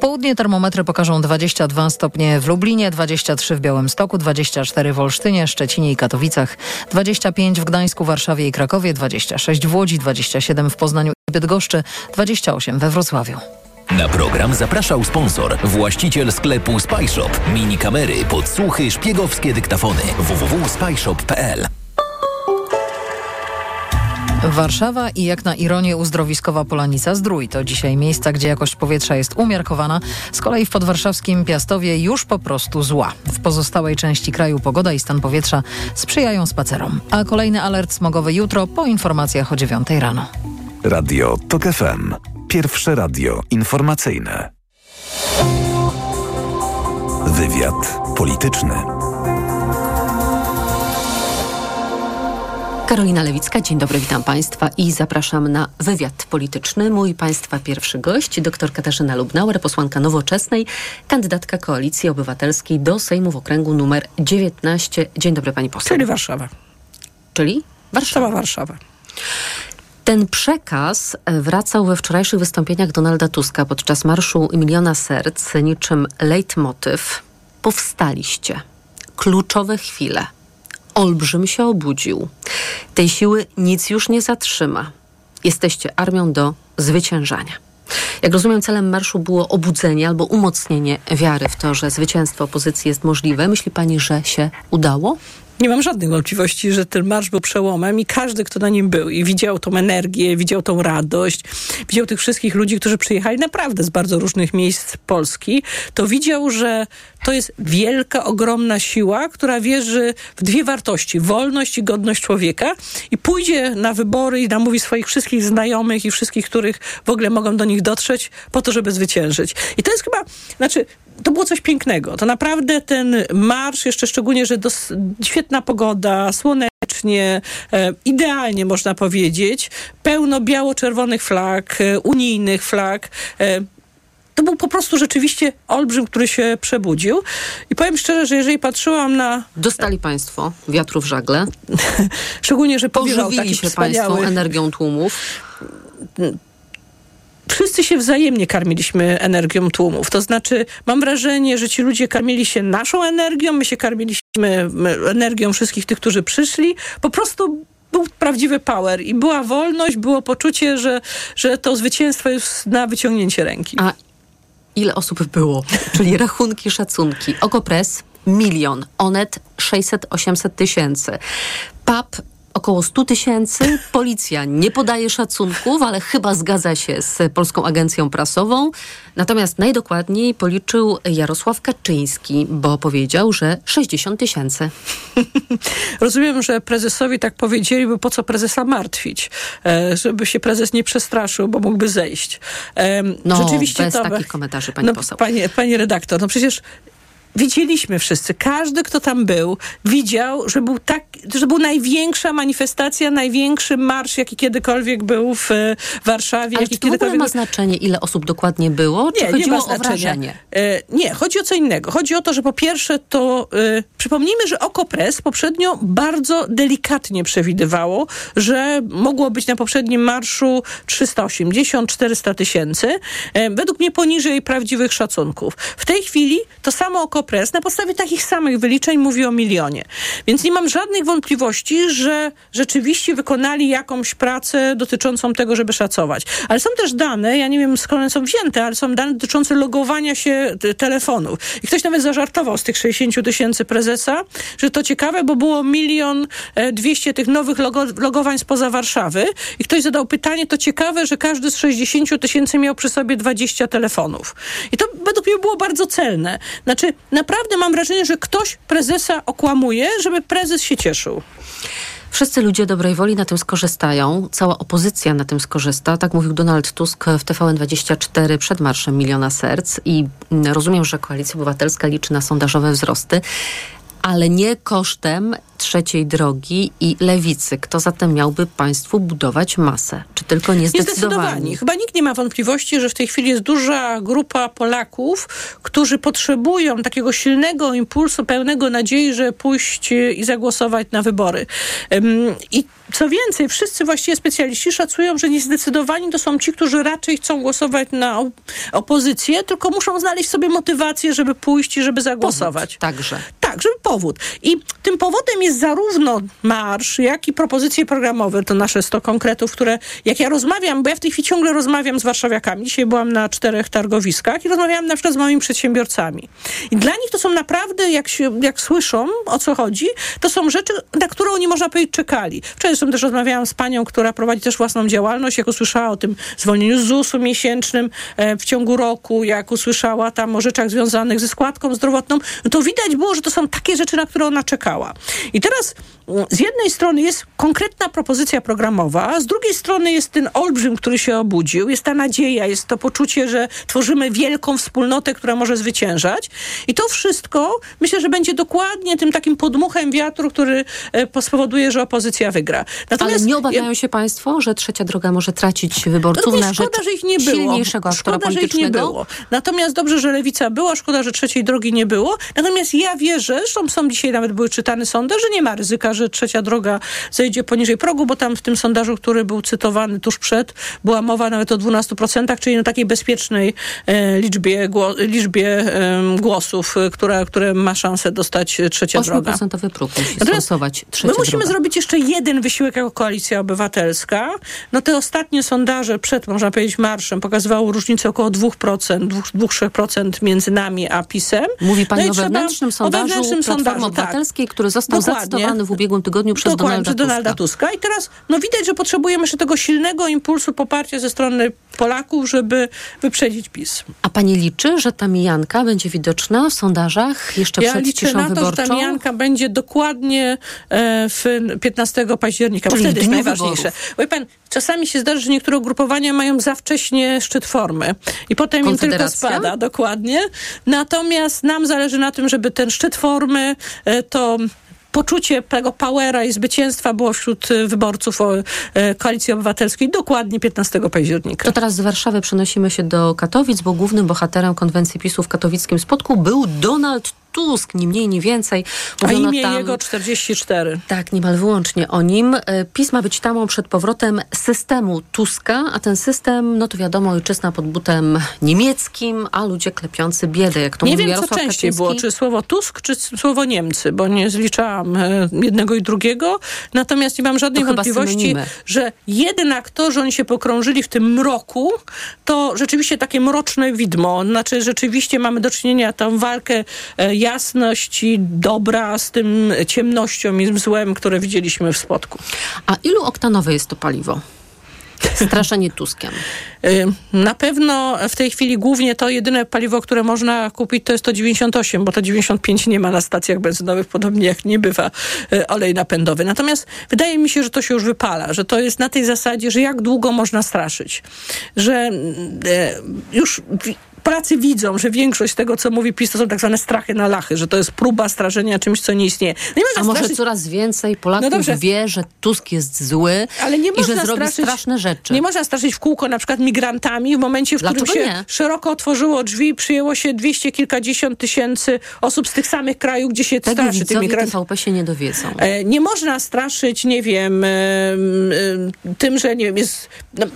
południe termometry pokażą 22 stopnie w Lublinie, 23 w Białymstoku, 24 w Olsztynie, Szczecinie i Katowicach, 25 w Gdańsku, Warszawie i Krakowie, 26 w Łodzi, 27 w Poznaniu i Bydgoszczy, 28 we Wrocławiu. Na program zapraszał sponsor, właściciel sklepu Spyshop. Mini kamery, podsłuchy, szpiegowskie dyktafony. www.spyshop.pl Warszawa i jak na ironię uzdrowiskowa Polanica Zdrój to dzisiaj miejsca, gdzie jakość powietrza jest umiarkowana. Z kolei w podwarszawskim Piastowie już po prostu zła. W pozostałej części kraju pogoda i stan powietrza sprzyjają spacerom. A kolejny alert smogowy jutro po informacjach o 9 rano. Radio TOK FM. Pierwsze radio informacyjne. Wywiad polityczny. Karolina Lewicka, dzień dobry, witam Państwa i zapraszam na wywiad polityczny. Mój Państwa pierwszy gość, dr Katarzyna Lubnauer, posłanka Nowoczesnej, kandydatka Koalicji Obywatelskiej do Sejmu w okręgu numer 19. Dzień dobry Pani poseł. Czyli Warszawa. Czyli Warszawa. Warszawa. Ten przekaz wracał we wczorajszych wystąpieniach Donalda Tuska podczas Marszu Miliona Serc niczym leitmotyw. Powstaliście. Kluczowe chwile. Olbrzym się obudził. Tej siły nic już nie zatrzyma. Jesteście armią do zwyciężania. Jak rozumiem, celem marszu było obudzenie albo umocnienie wiary w to, że zwycięstwo opozycji jest możliwe. Myśli pani, że się udało? Nie mam żadnych wątpliwości, że ten marsz był przełomem i każdy, kto na nim był i widział tą energię, widział tą radość, widział tych wszystkich ludzi, którzy przyjechali naprawdę z bardzo różnych miejsc Polski, to widział, że to jest wielka, ogromna siła, która wierzy w dwie wartości, wolność i godność człowieka i pójdzie na wybory i namówi swoich wszystkich znajomych i wszystkich, których w ogóle mogą do nich dotrzeć po to, żeby zwyciężyć. I to jest chyba, znaczy to było coś pięknego. To naprawdę ten marsz, jeszcze szczególnie, że dos- świetna pogoda, słonecznie, e, idealnie można powiedzieć, pełno biało-czerwonych flag, e, unijnych flag. E, to był po prostu rzeczywiście olbrzym, który się przebudził. I powiem szczerze, że jeżeli patrzyłam na... Dostali Państwo wiatru w żagle. Szczególnie, że powiewał taki się wspaniały... Państwo energią tłumów. Wszyscy się wzajemnie karmiliśmy energią tłumów. To znaczy, mam wrażenie, że ci ludzie karmili się naszą energią, my się karmiliśmy energią wszystkich tych, którzy przyszli. Po prostu był prawdziwy power i była wolność, było poczucie, że, że to zwycięstwo jest na wyciągnięcie ręki. A ile osób było? Czyli rachunki, szacunki. Okopres milion, Onet 600-800 tysięcy. PAP około 100 tysięcy. Policja nie podaje szacunków, ale chyba zgadza się z Polską Agencją Prasową. Natomiast najdokładniej policzył Jarosław Kaczyński, bo powiedział, że 60 tysięcy. Rozumiem, że prezesowi tak powiedzieli, bo po co prezesa martwić? E, żeby się prezes nie przestraszył, bo mógłby zejść. E, No, rzeczywiście bez to- takich komentarzy, pani no, poseł. Panie, panie redaktor, no przecież widzieliśmy wszyscy, każdy, kto tam był, widział, że był tak, że był największa manifestacja, największy marsz, jaki kiedykolwiek był w e, Warszawie. Ale czy to w ogóle ma znaczenie, ile osób dokładnie było? Czy nie, nie chodziło ma o znaczenia. wrażenie? E, nie, chodzi o co innego. Chodzi o to, że po pierwsze to e, przypomnijmy, że Okopres poprzednio bardzo delikatnie przewidywało, że mogło być na poprzednim marszu 380-400 tysięcy. E, według mnie poniżej prawdziwych szacunków. W tej chwili to samo Okopres na podstawie takich samych wyliczeń mówi o milionie. Więc nie mam żadnych wątpliwości, że rzeczywiście wykonali jakąś pracę dotyczącą tego, żeby szacować. Ale są też dane, ja nie wiem skąd one są wzięte, ale są dane dotyczące logowania się telefonów. I ktoś nawet zażartował z tych 60 tysięcy prezesa, że to ciekawe, bo było milion e, dwieście tych nowych logo, logowań spoza Warszawy. I ktoś zadał pytanie, to ciekawe, że każdy z 60 tysięcy miał przy sobie 20 telefonów. I to według mnie było bardzo celne. Znaczy, naprawdę mam wrażenie, że ktoś prezesa okłamuje, żeby prezes się cieszył. Wszyscy ludzie dobrej woli na tym skorzystają, cała opozycja na tym skorzysta. Tak mówił Donald Tusk w TVN24 przed Marszem Miliona Serc i mm, rozumiem, że Koalicja Obywatelska liczy na sondażowe wzrosty, ale nie kosztem trzeciej drogi i lewicy. Kto zatem miałby państwu budować masę? Czy tylko niezdecydowani? Chyba nikt nie ma wątpliwości, że w tej chwili jest duża grupa Polaków, którzy potrzebują takiego silnego impulsu, pełnego nadziei, że pójść i zagłosować na wybory. I co więcej, wszyscy właściwie specjaliści szacują, że niezdecydowani to są ci, którzy raczej chcą głosować na opozycję, tylko muszą znaleźć sobie motywację, żeby pójść i żeby zagłosować. Powód także. Tak, żeby powód. I tym powodem jest zarówno marsz, jak i propozycje programowe, to nasze 100 konkretów, które jak ja rozmawiam, bo ja w tej chwili ciągle rozmawiam z warszawiakami. Dzisiaj byłam na czterech targowiskach i rozmawiałam na przykład z moimi przedsiębiorcami. I dla nich to są naprawdę, jak, się, jak słyszą, o co chodzi, to są rzeczy, na które oni, można powiedzieć, czekali. Wczoraj zresztą też rozmawiałam z panią, która prowadzi też własną działalność, jak usłyszała o tym zwolnieniu z ZUS-u miesięcznym e, w ciągu roku, jak usłyszała tam o rzeczach związanych ze składką zdrowotną, to widać było, że to są takie rzeczy, na które ona czekała. I teraz mm, z jednej strony jest konkretna propozycja programowa, z drugiej strony jest ten olbrzym, który się obudził, jest ta nadzieja, jest to poczucie, że tworzymy wielką wspólnotę, która może zwyciężać. I to wszystko myślę, że będzie dokładnie tym takim podmuchem wiatru, który e, spowoduje, że opozycja wygra. Natomiast Ale nie obawiają się państwo, że trzecia droga może tracić wyborców nie, na szkoda, rzecz że ich nie było. silniejszego aktora szkoda, że ich nie było. Natomiast dobrze, że lewica była, szkoda, że trzeciej drogi nie było. Natomiast ja wierzę, zresztą są dzisiaj nawet były czytane sondaże, że nie ma ryzyka, że trzecia droga zejdzie poniżej progu, bo tam w tym sondażu, który był cytowany tuż przed, była mowa nawet o 12%, czyli na takiej bezpiecznej e, liczbie, gło, liczbie e, głosów, które, które ma szansę dostać trzecia droga. 8% próg musi stosować trzecia My musimy droga. zrobić jeszcze jeden wysiłek jako koalicja obywatelska. No te ostatnie sondaże przed, można powiedzieć, marszem pokazywały różnicę około 2%, 2-3% między nami a PiSem. Mówi pani no o wewnętrznym sondażu o wewnętrznym Platformy sondażu, tak. Obywatelskiej, tak. który został Dokładnie. zacytowany w ubiegłym tygodniu przez Dokładnie, Donalda, Donalda Tuska. Tuska. I teraz no widać, że potrzebujemy jeszcze tego silnego impulsu poparcia ze strony Polaków, żeby wyprzedzić PiS. A pani liczy, że ta mijanka będzie widoczna w sondażach jeszcze ja przed liczę ciszą na to, wyborczą? że ta mijanka będzie dokładnie e, w 15 października, Czyli bo wtedy jest najważniejsze. Bo pan, czasami się zdarzy, że niektóre ugrupowania mają za wcześnie szczyt formy i potem im tylko spada, dokładnie. Natomiast nam zależy na tym, żeby ten szczyt formy e, to poczucie tego powera i zwycięstwa było wśród y, wyborców e, Koalicji Obywatelskiej dokładnie 15 października. To teraz z Warszawy przenosimy się do Katowic, bo głównym bohaterem konwencji PiSu w katowickim spotku był Donald Tusk, ni mniej, ni więcej. Mówiono A imię tam, jego 44. Tak, niemal wyłącznie o nim. E, PiS ma być tamą przed powrotem systemu Tuska, a ten system, no to wiadomo, ojczyzna pod butem niemieckim, a ludzie klepiący biedę, jak to nie wiem, Jarosław co częściej Kaczyński. było, czy słowo Tusk, czy słowo Niemcy, bo nie zliczałam e, jednego i drugiego. Natomiast nie mam żadnej wątpliwości, że jednak to, że oni się pokrążyli w tym mroku, to rzeczywiście takie mroczne widmo. Znaczy, rzeczywiście mamy do czynienia tą walkę e, jasność i dobra z tym ciemnością i złem, które widzieliśmy w spotku. A ilu oktanowe jest to paliwo? Straszenie Tuskiem. Y, na pewno w tej chwili głównie to jedyne paliwo, które można kupić, to jest to 98, bo to 95 nie ma na stacjach benzynowych, podobnie jak nie bywa y, olej napędowy. Natomiast wydaje mi się, że to się już wypala, że to jest na tej zasadzie, że jak długo można straszyć. Że y, już Polacy widzą, że większość tego, co mówi PiS, to są tak zwane strachy na lachy, że to jest próba strażenia czymś, co nie istnieje. Nie A może straszyć... coraz więcej Polaków no wie, że Tusk jest zły ale nie i że zrobi straszyć, straszne rzeczy. Nie można straszyć w kółko na przykład migrantami w momencie, w Dlaczego którym się nie? szeroko otworzyło drzwi, przyjęło się dwieście kilkadziesiąt tysięcy osób z tych samych krajów, gdzie się tak straszy tych migrantów. TVP się nie dowiedzą. E, nie można straszyć, nie wiem, e, e, tym, że nie wiem, jest... No,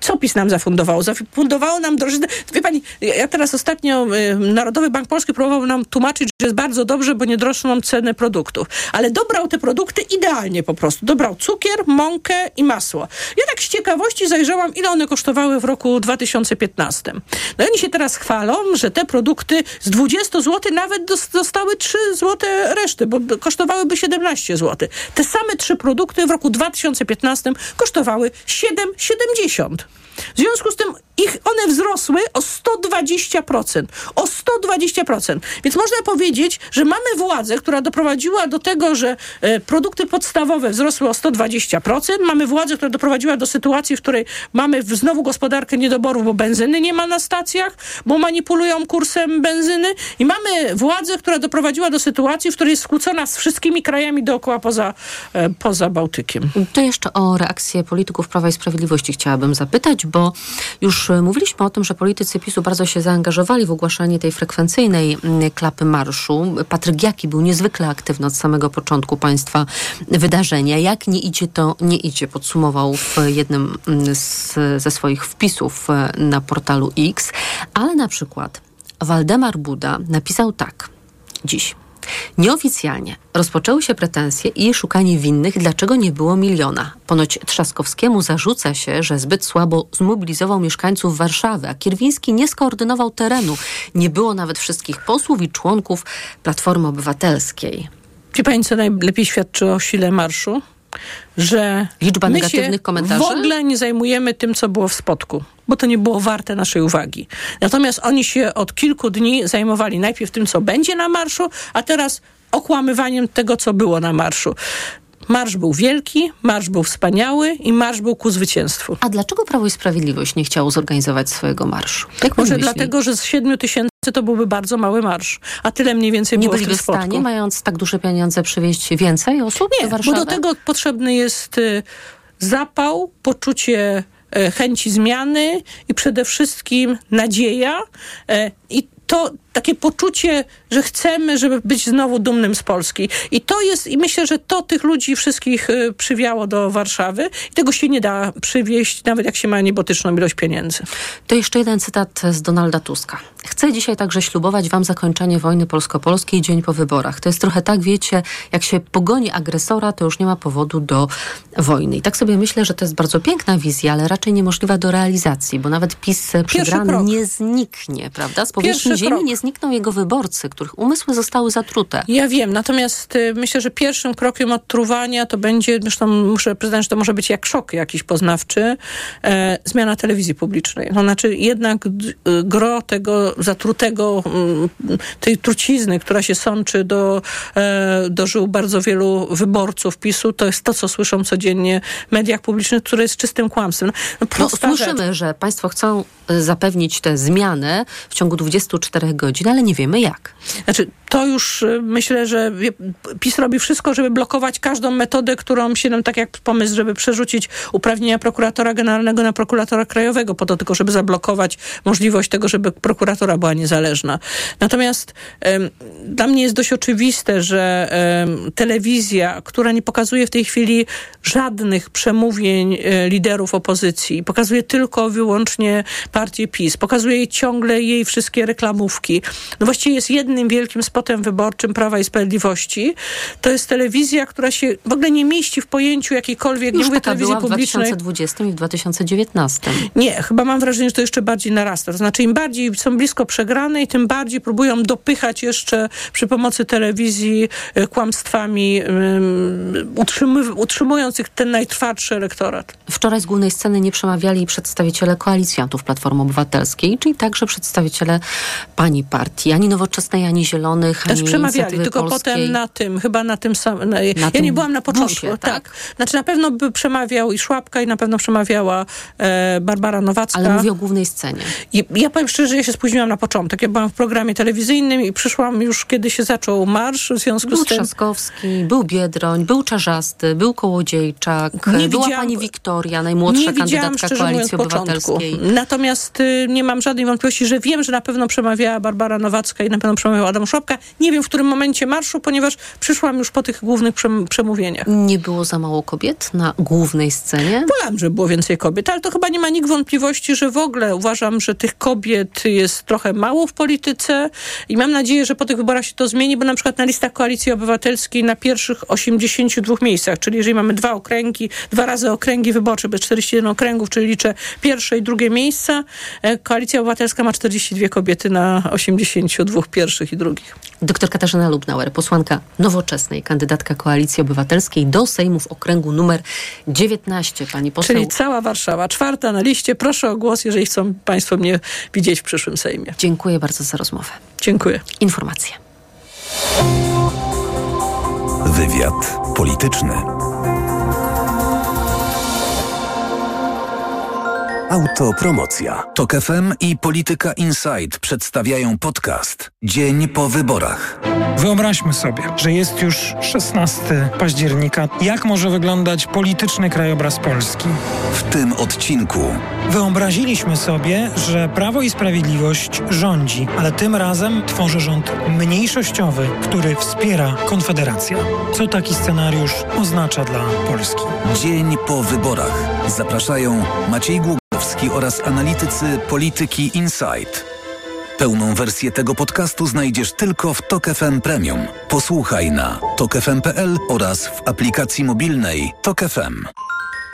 co PiS nam zafundowało? Zafundowało nam drożyznę. Wie pani, ja teraz ostatnio Narodowy Bank Polski próbował nam tłumaczyć, że jest bardzo dobrze, bo nie droższą ceny produktów. Ale dobrał te produkty idealnie po prostu. Dobrał cukier, mąkę i masło. Ja tak z ciekawości zajrzałam, ile one kosztowały w roku 2015. No i oni się teraz chwalą, że te produkty z 20 zł nawet dostały 3 zł reszty, bo kosztowałyby 17 zł. Te same trzy produkty w roku 2015 kosztowały 7,70. W związku z tym ich one wzrosły o 120%. O 120%. Więc można powiedzieć, że mamy władzę, która doprowadziła do tego, że e, produkty podstawowe wzrosły o 120%. Mamy władzę, która doprowadziła do sytuacji, w której mamy znowu gospodarkę niedoborów, bo benzyny nie ma na stacjach, bo manipulują kursem benzyny. I mamy władzę, która doprowadziła do sytuacji, w której jest skłócona z wszystkimi krajami dookoła poza, e, poza Bałtykiem. To jeszcze o reakcję polityków Prawa i Sprawiedliwości chciałabym zapytać, bo już mówiliśmy o tym, że politycy PiSu bardzo się zaangażowali w ogłaszanie tej frekwencyjnej mm, klapy marszu. Patryk Jaki był niezwykle aktywny od samego początku państwa wydarzenia. Jak nie idzie, to nie idzie, podsumował w jednym mm, z, ze swoich wpisów e, na portalu X. Ale na przykład Waldemar Buda napisał tak dziś. Nieoficjalnie rozpoczęły się pretensje i szukanie winnych, dlaczego nie było miliona. Ponoć Trzaskowskiemu zarzuca się, że zbyt słabo zmobilizował mieszkańców Warszawy, a Kierwiński nie skoordynował terenu. Nie było nawet wszystkich posłów i członków Platformy Obywatelskiej. Wie pani, co najlepiej świadczy o sile marszu? Że Liczba negatywnych komentarzy? w ogóle nie zajmujemy tym, co było w spotku bo to nie było warte naszej uwagi. Natomiast oni się od kilku dni zajmowali najpierw tym, co będzie na marszu, a teraz okłamywaniem tego, co było na marszu. Marsz był wielki, marsz był wspaniały i marsz był ku zwycięstwu. A dlaczego Prawo i Sprawiedliwość nie chciało zorganizować swojego marszu? Jak Może dlatego, że z 7 tysięcy to byłby bardzo mały marsz, a tyle mniej więcej nie było w, w stanie, mając tak duże pieniądze, przywieźć więcej osób nie, do Warszawy? bo do tego potrzebny jest y, zapał, poczucie E, chęci zmiany i przede wszystkim nadzieja e, i to takie poczucie, że chcemy, żeby być znowu dumnym z Polski. I to jest, i myślę, że to tych ludzi wszystkich y, przywiało do Warszawy. I tego się nie da przywieźć, nawet jak się ma niebotyczną ilość pieniędzy. To jeszcze jeden cytat z Donalda Tuska. Chcę dzisiaj także ślubować wam zakończenie wojny polsko-polskiej dzień po wyborach. To jest trochę tak, wiecie, jak się pogoni agresora, to już nie ma powodu do wojny. I tak sobie myślę, że to jest bardzo piękna wizja, ale raczej niemożliwa do realizacji, bo nawet PiS przegrany nie zniknie, prawda? Z powierzchni ziemi nie znikną jego wyborcy, których umysły zostały zatrute. Ja wiem, natomiast y, myślę, że pierwszym krokiem odtruwania to będzie, zresztą muszę przyznać, że to może być jak szok jakiś poznawczy, e, zmiana telewizji publicznej. To znaczy jednak y, gro tego zatrutego, y, tej trucizny, która się sączy do, e, do żył bardzo wielu wyborców PiSu, to jest to, co słyszą codziennie w mediach publicznych, które jest czystym kłamstwem. No, no, słyszymy, rzecz. że państwo chcą y, zapewnić tę zmianę w ciągu 24 godzin, ale nie wiemy jak. Znaczy, to już y, myślę, że PiS robi wszystko, żeby blokować każdą metodę, którą się nam, tak jak pomysł, żeby przerzucić uprawnienia prokuratora generalnego na prokuratora krajowego, po to tylko, żeby zablokować możliwość tego, żeby prokuratora była niezależna. Natomiast dla mnie jest dość oczywiste, że telewizja, która nie pokazuje w tej chwili żadnych przemówień e, liderów opozycji, pokazuje tylko wyłącznie partię PiS, pokazuje ciągle jej wszystkie reklamówki. No właściwie jest jednym wielkim spotem wyborczym Prawa i Sprawiedliwości. To jest telewizja, która się w ogóle nie mieści w pojęciu jakiejkolwiek, Już nie mówię telewizji była publicznej. w 2020 i w 2019. Nie, chyba mam wrażenie, że to jeszcze bardziej narasta. To znaczy im bardziej są blisko przegranej, tym bardziej próbują dopychać jeszcze przy pomocy telewizji e, kłamstwami, um, utrzymując ten najtrwardszy elektorat. Wczoraj z głównej sceny nie przemawiali przedstawiciele koalicjantów Platformy Obywatelskiej, czyli także przedstawiciele pani partii, ani nowoczesnej, ani zielonej też przemawiali, tylko polskiej. potem na tym, chyba na tym samym. Na, ja tym nie byłam na początku. Busie, tak? tak? Znaczy na pewno by przemawiał i Szłapka i na pewno przemawiała e, Barbara Nowacka. Ale mówię o głównej scenie. I, ja powiem szczerze, ja się spóźniłam na początek. Ja byłam w programie telewizyjnym i przyszłam już, kiedy się zaczął marsz, w związku był z tym... Był Trzaskowski, był Biedroń, był Czarzasty, był Kołodziejczak, nie była pani Wiktoria, najmłodsza kandydatka Koalicji Obywatelskiej. Początku. Natomiast y, nie mam żadnej wątpliwości, że wiem, że na pewno przemawiała Barbara Nowacka i na pewno przemawiał Adam Szłapka. Nie wiem, w którym momencie marszu, ponieważ przyszłam już po tych głównych przemówieniach. Nie było za mało kobiet na głównej scenie? Wolałam, żeby było więcej kobiet, ale to chyba nie ma nikt wątpliwości, że w ogóle uważam, że tych kobiet jest trochę mało w polityce i mam nadzieję, że po tych wyborach się to zmieni, bo na przykład na listach Koalicji Obywatelskiej na pierwszych 82 miejscach, czyli jeżeli mamy dwa okręgi, dwa razy okręgi wyborcze, bez 41 okręgów, czyli liczę pierwsze i drugie miejsca, e, Koalicja Obywatelska ma 42 kobiety na 82 pierwszych i drugich. Doktor Katarzyna Lubnauer, posłanka nowoczesnej, kandydatka Koalicji Obywatelskiej do Sejmu w okręgu numer 19. Pani poseł... Czyli cała Warszawa, czwarta na liście. Proszę o głos, jeżeli chcą Państwo mnie widzieć w przyszłym Sejmie. Dziękuję bardzo za rozmowę. Dziękuję. Informacje. Wywiad polityczny. Autopromocja. Tok FM i Polityka Insight przedstawiają podcast Dzień po wyborach. Wyobraźmy sobie, że jest już 16 października. Jak może wyglądać polityczny krajobraz Polski? W tym odcinku Wyobraziliśmy sobie, że Prawo i Sprawiedliwość rządzi, ale tym razem tworzy rząd mniejszościowy, który wspiera Konfederacja. Co taki scenariusz oznacza dla Polski? Dzień po wyborach. Zapraszają Maciej Głogowski oraz analitycy Polityki Insight. Pełną wersję tego podcastu znajdziesz tylko w Tok FM Premium. Posłuchaj na tokefm.pl oraz w aplikacji mobilnej Tok FM.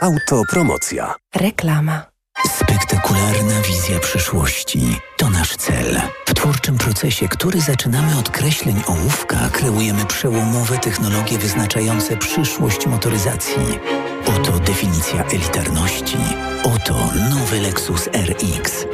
Autopromocja. Reklama. Spektakularna wizja przyszłości to nasz cel. W twórczym procesie, który zaczynamy od kreśleń ołówka, kreujemy przełomowe technologie wyznaczające przyszłość motoryzacji. Oto definicja elitarności. Oto nowy Lexus RX.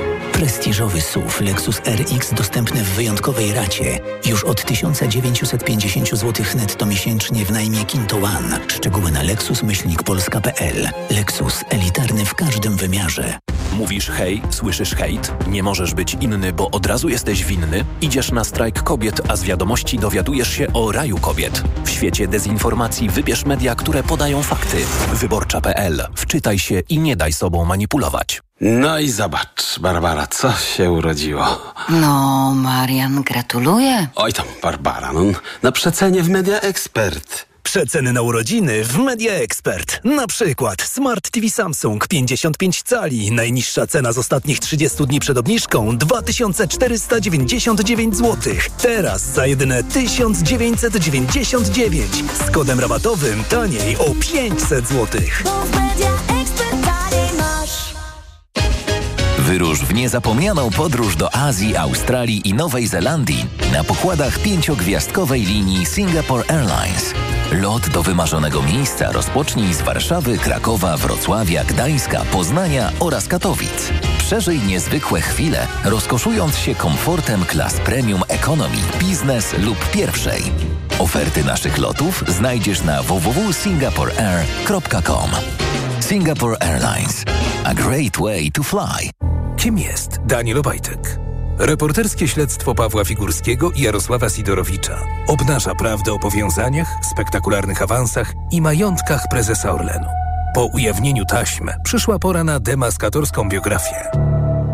Prestiżowy SUV Lexus RX dostępny w wyjątkowej racie. Już od 1950 zł netto miesięcznie w najmie Kinto One. Szczegóły na lexus-polska.pl. Lexus elitarny w każdym wymiarze. Mówisz hej, słyszysz hejt, nie możesz być inny, bo od razu jesteś winny? Idziesz na strajk kobiet, a z wiadomości dowiadujesz się o raju kobiet. W świecie dezinformacji wybierz media, które podają fakty. Wyborcza.pl. Wczytaj się i nie daj sobą manipulować. No i zobacz, Barbara, co się urodziło. No, Marian, gratuluję. Oj tam, Barbara, no, na przecenie w Media Expert. Przeceny na urodziny w Media Expert. Na przykład Smart TV Samsung 55 cali. Najniższa cena z ostatnich 30 dni przed obniżką 2499 zł. Teraz za jedyne 1999. Z kodem rabatowym taniej o 500 zł. Wyrusz w niezapomnianą podróż do Azji, Australii i Nowej Zelandii na pokładach pięciogwiazdkowej linii Singapore Airlines. Lot do wymarzonego miejsca rozpocznij z Warszawy, Krakowa, Wrocławia, Gdańska, Poznania oraz Katowic. Przeżyj niezwykłe chwile, rozkoszując się komfortem klas premium economy, biznes lub pierwszej. Oferty naszych lotów znajdziesz na www.singaporeair.com. Singapore Airlines. A great way to fly. Kim jest Daniel Obajtek? Reporterskie śledztwo Pawła Figurskiego i Jarosława Sidorowicza obnaża prawdę o powiązaniach, spektakularnych awansach i majątkach prezesa Orlenu. Po ujawnieniu taśm przyszła pora na demaskatorską biografię.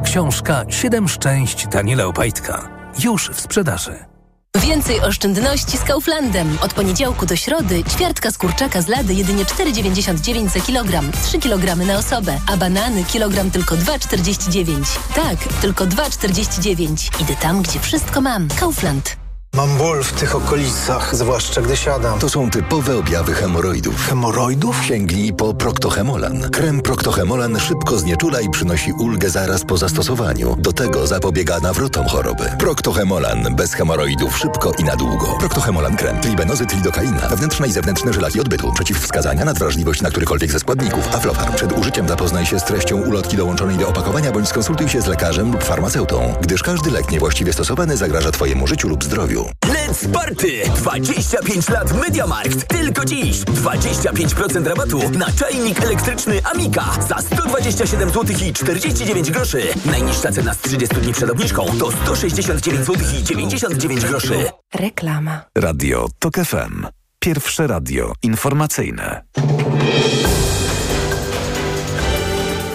Książka Siedem szczęść Daniela Obajtka już w sprzedaży. Więcej oszczędności z Kauflandem. Od poniedziałku do środy ćwiartka z kurczaka z lady jedynie 4,99 za kilogram. 3 kg na osobę. A banany kilogram tylko 2,49. Tak, tylko 2,49. Idę tam, gdzie wszystko mam. Kaufland. Mam ból w tych okolicach, zwłaszcza gdy siadam. To są typowe objawy hemoroidów. Hemoroidów? Sięgnij po Proctohemolan. Krem Proctohemolan szybko znieczula i przynosi ulgę zaraz po zastosowaniu. Do tego zapobiega nawrotom choroby. Proctohemolan. Bez hemoroidów szybko i na długo. Proctohemolan krem. Tribenozy, tridokaina. Wewnętrzne i zewnętrzne żylaki odbytu. Przeciwwskazania, nadwrażliwość na którykolwiek ze składników. Aflofarm. Przed użyciem zapoznaj się z treścią ulotki dołączonej do opakowania bądź skonsultuj się z lekarzem lub farmaceutą, gdyż każdy lek niewłaściwie stosowany zagraża Twojemu życiu lub zdrowiu. Let's Party! 25 lat MediaMarkt. Tylko dziś 25% rabatu na czajnik elektryczny Amika za 127 zł i 49 groszy. Najniższa cena z 30 dni przed obniżką to 169 zł i 99 groszy. Reklama. Radio TOK FM. Pierwsze radio informacyjne.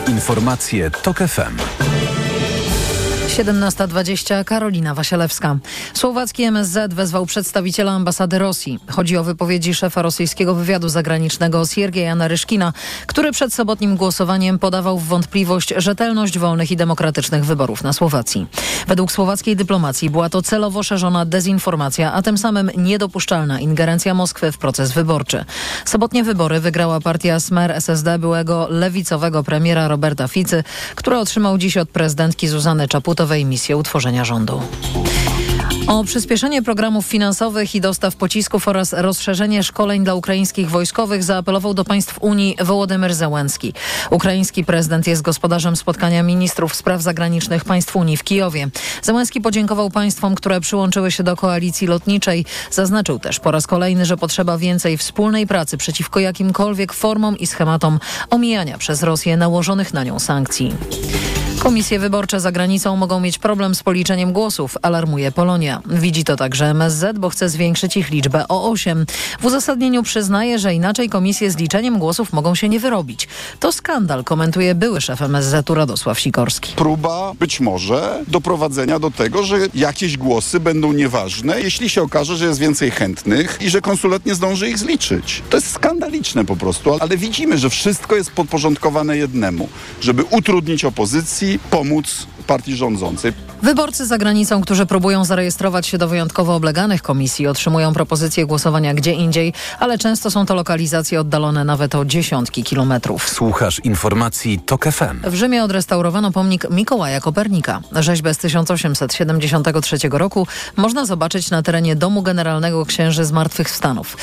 Informacje TOK FM. 17.20 Karolina Wasielewska. Słowacki MSZ wezwał przedstawiciela ambasady Rosji. Chodzi o wypowiedzi szefa rosyjskiego wywiadu zagranicznego Siergieja Naryszkina, który przed sobotnim głosowaniem podawał w wątpliwość rzetelność wolnych i demokratycznych wyborów na Słowacji. Według słowackiej dyplomacji była to celowo szerzona dezinformacja, a tym samym niedopuszczalna ingerencja Moskwy w proces wyborczy. Sobotnie wybory wygrała partia Smer SSD byłego lewicowego premiera Roberta Ficy, który otrzymał dziś od prezydentki Zuzany Czaputowej misję utworzenia rządu. O przyspieszenie programów finansowych i dostaw pocisków oraz rozszerzenie szkoleń dla ukraińskich wojskowych zaapelował do państw Unii Wołodymyr Zełenski. Ukraiński prezydent jest gospodarzem spotkania ministrów spraw zagranicznych państw Unii w Kijowie. Zełenski podziękował państwom, które przyłączyły się do koalicji lotniczej. Zaznaczył też po raz kolejny, że potrzeba więcej wspólnej pracy przeciwko jakimkolwiek formom i schematom omijania przez Rosję nałożonych na nią sankcji. Komisje wyborcze za granicą mogą mieć problem z policzeniem głosów, alarmuje Polonia. Widzi to także MSZ, bo chce zwiększyć ich liczbę o 8. W uzasadnieniu przyznaje, że inaczej komisje z liczeniem głosów mogą się nie wyrobić. To skandal, komentuje były szef MSZ-u Radosław Sikorski. Próba być może doprowadzenia do tego, że jakieś głosy będą nieważne, jeśli się okaże, że jest więcej chętnych i że konsulat nie zdąży ich zliczyć. To jest skandaliczne po prostu, ale widzimy, że wszystko jest podporządkowane jednemu, żeby utrudnić opozycji, pomóc partii rządzącej. Wyborcy za granicą, którzy próbują zarejestrować się do wyjątkowo obleganych komisji, otrzymują propozycje głosowania gdzie indziej, ale często są to lokalizacje oddalone nawet o dziesiątki kilometrów. Słuchasz informacji TOK FM. W Rzymie odrestaurowano pomnik Mikołaja Kopernika. Rzeźbę z 1873 roku można zobaczyć na terenie Domu Generalnego Księży Zmartwychwstanów.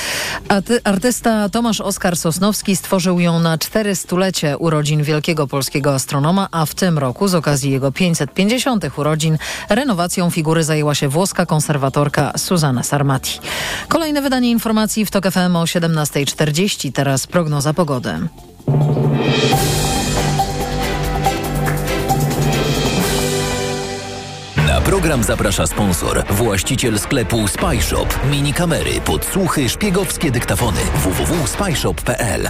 Aty- artysta Tomasz Oskar Sosnowski stworzył ją na 400-lecie urodzin wielkiego polskiego astronoma, a w tym roku z okazji jego 550 urodzin renowacją figury zajęła się włoska konserwatorka Susanna Sarmati. Kolejne wydanie informacji w TOK FM o 17.40. Teraz prognoza pogody. Na program zaprasza sponsor, właściciel sklepu Spyshop. Mini kamery, podsłuchy, szpiegowskie dyktafony. www.spyshop.pl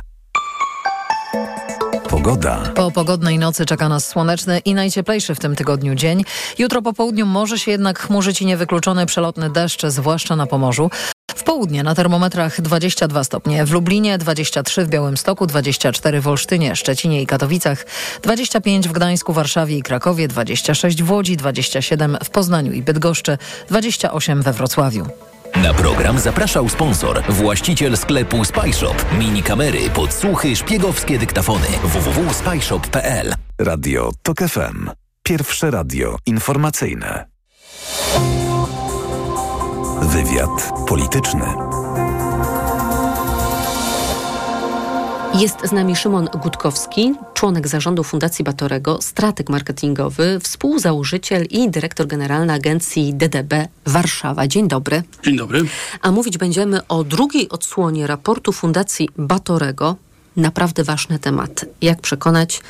Pogoda. Po pogodnej nocy czeka nas słoneczny i najcieplejszy w tym tygodniu dzień. Jutro po południu może się jednak chmurzyć i niewykluczony przelotny deszcz, zwłaszcza na Pomorzu. W południe na termometrach 22 stopnie, w Lublinie 23 w Białymstoku, 24 w Olsztynie, Szczecinie i Katowicach, 25 w Gdańsku, Warszawie i Krakowie, 26 w Łodzi, 27 w Poznaniu i Bydgoszczy, 28 we Wrocławiu. Na program zapraszał sponsor, właściciel sklepu Spyshop. Mini kamery, podsłuchy, szpiegowskie dyktafony. www.spyshop.pl Radio TOK FM. Pierwsze radio informacyjne. Wywiad polityczny. Jest z nami Szymon Gutkowski, członek zarządu Fundacji Batorego, strateg marketingowy, współzałożyciel i dyrektor generalny agencji DDB Warszawa. Dzień dobry. Dzień dobry. A mówić będziemy o drugiej odsłonie raportu Fundacji Batorego. Naprawdę ważny temat. Jak przekonać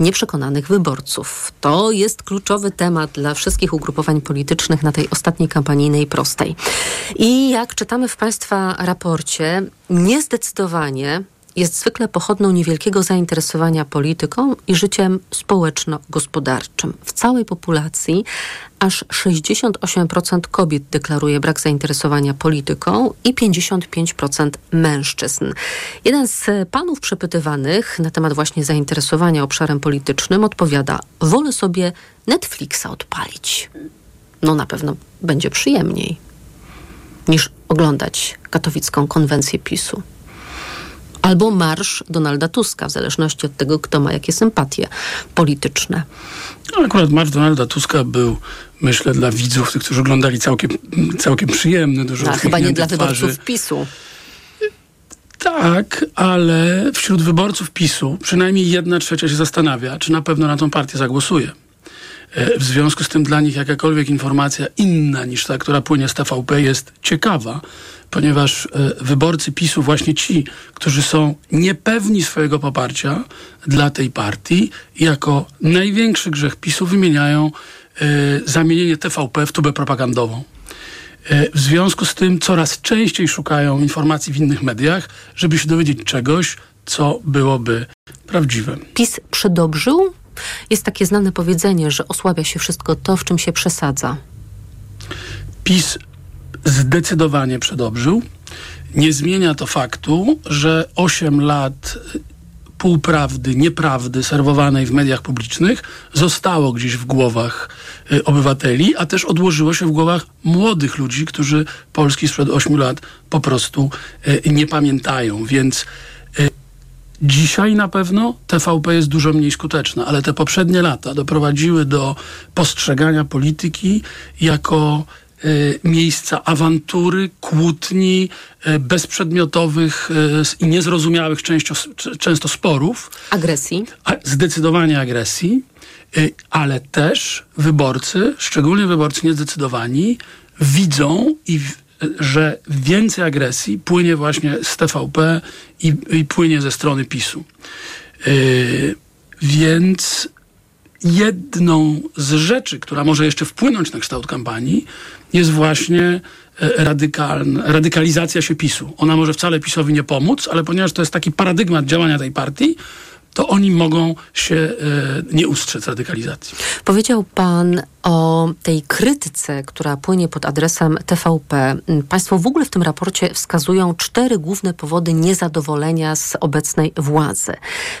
nieprzekonanych wyborców. To jest kluczowy temat dla wszystkich ugrupowań politycznych na tej ostatniej kampanijnej prostej. I jak czytamy w Państwa raporcie, niezdecydowanie jest zwykle pochodną niewielkiego zainteresowania polityką i życiem społeczno-gospodarczym. W całej populacji aż 68% kobiet deklaruje brak zainteresowania polityką i 55% mężczyzn. Jeden z panów przepytywanych na temat właśnie zainteresowania obszarem politycznym odpowiada: Wolę sobie Netflixa odpalić. No na pewno będzie przyjemniej niż oglądać katowicką konwencję PiSu albo marsz Donalda Tuska, w zależności od tego, kto ma jakie sympatie polityczne. No, akurat marsz Donalda Tuska był, myślę, dla widzów, tych, którzy oglądali całkiem, całkiem przyjemny, dużo A chyba nie dla twarzy. wyborców PiSu. Tak, ale wśród wyborców PiSu przynajmniej jedna trzecia się zastanawia, czy na pewno na tą partię zagłosuje. W związku z tym dla nich jakakolwiek informacja inna niż ta, która płynie z TVP jest ciekawa, ponieważ e, wyborcy PiSu, właśnie ci, którzy są niepewni swojego poparcia dla tej partii, jako największy grzech PiSu wymieniają e, zamienienie TVP w tubę propagandową. E, W związku z tym coraz częściej szukają informacji w innych mediach, żeby się dowiedzieć czegoś, co byłoby prawdziwe. PiS przydobrzył? Jest takie znane powiedzenie, że osłabia się wszystko to, w czym się przesadza. PiS zdecydowanie przedobrzył. Nie zmienia to faktu, że 8 lat półprawdy, nieprawdy serwowanej w mediach publicznych zostało gdzieś w głowach y, obywateli, a też odłożyło się w głowach młodych ludzi, którzy Polski sprzed 8 lat po prostu y, nie pamiętają. Więc y, Dzisiaj na pewno TVP jest dużo mniej skuteczna, ale te poprzednie lata doprowadziły do postrzegania polityki jako y, miejsca awantury, kłótni, y, bezprzedmiotowych y, i niezrozumiałych często, często sporów. Agresji. A, zdecydowanie agresji, y, ale też wyborcy, szczególnie wyborcy niezdecydowani, widzą i w, że więcej agresji płynie właśnie z TVP i, i płynie ze strony PiSu. Yy, więc jedną z rzeczy, która może jeszcze wpłynąć na kształt kampanii, jest właśnie e, radykalna, radykalizacja się PiSu. Ona może wcale PiSowi nie pomóc, ale ponieważ to jest taki paradygmat działania tej partii, to oni mogą się e, nie ustrzec radykalizacji. Powiedział pan o tej krytyce, która płynie pod adresem TVP. Państwo w ogóle w tym raporcie wskazują cztery główne powody niezadowolenia z obecnej władzy.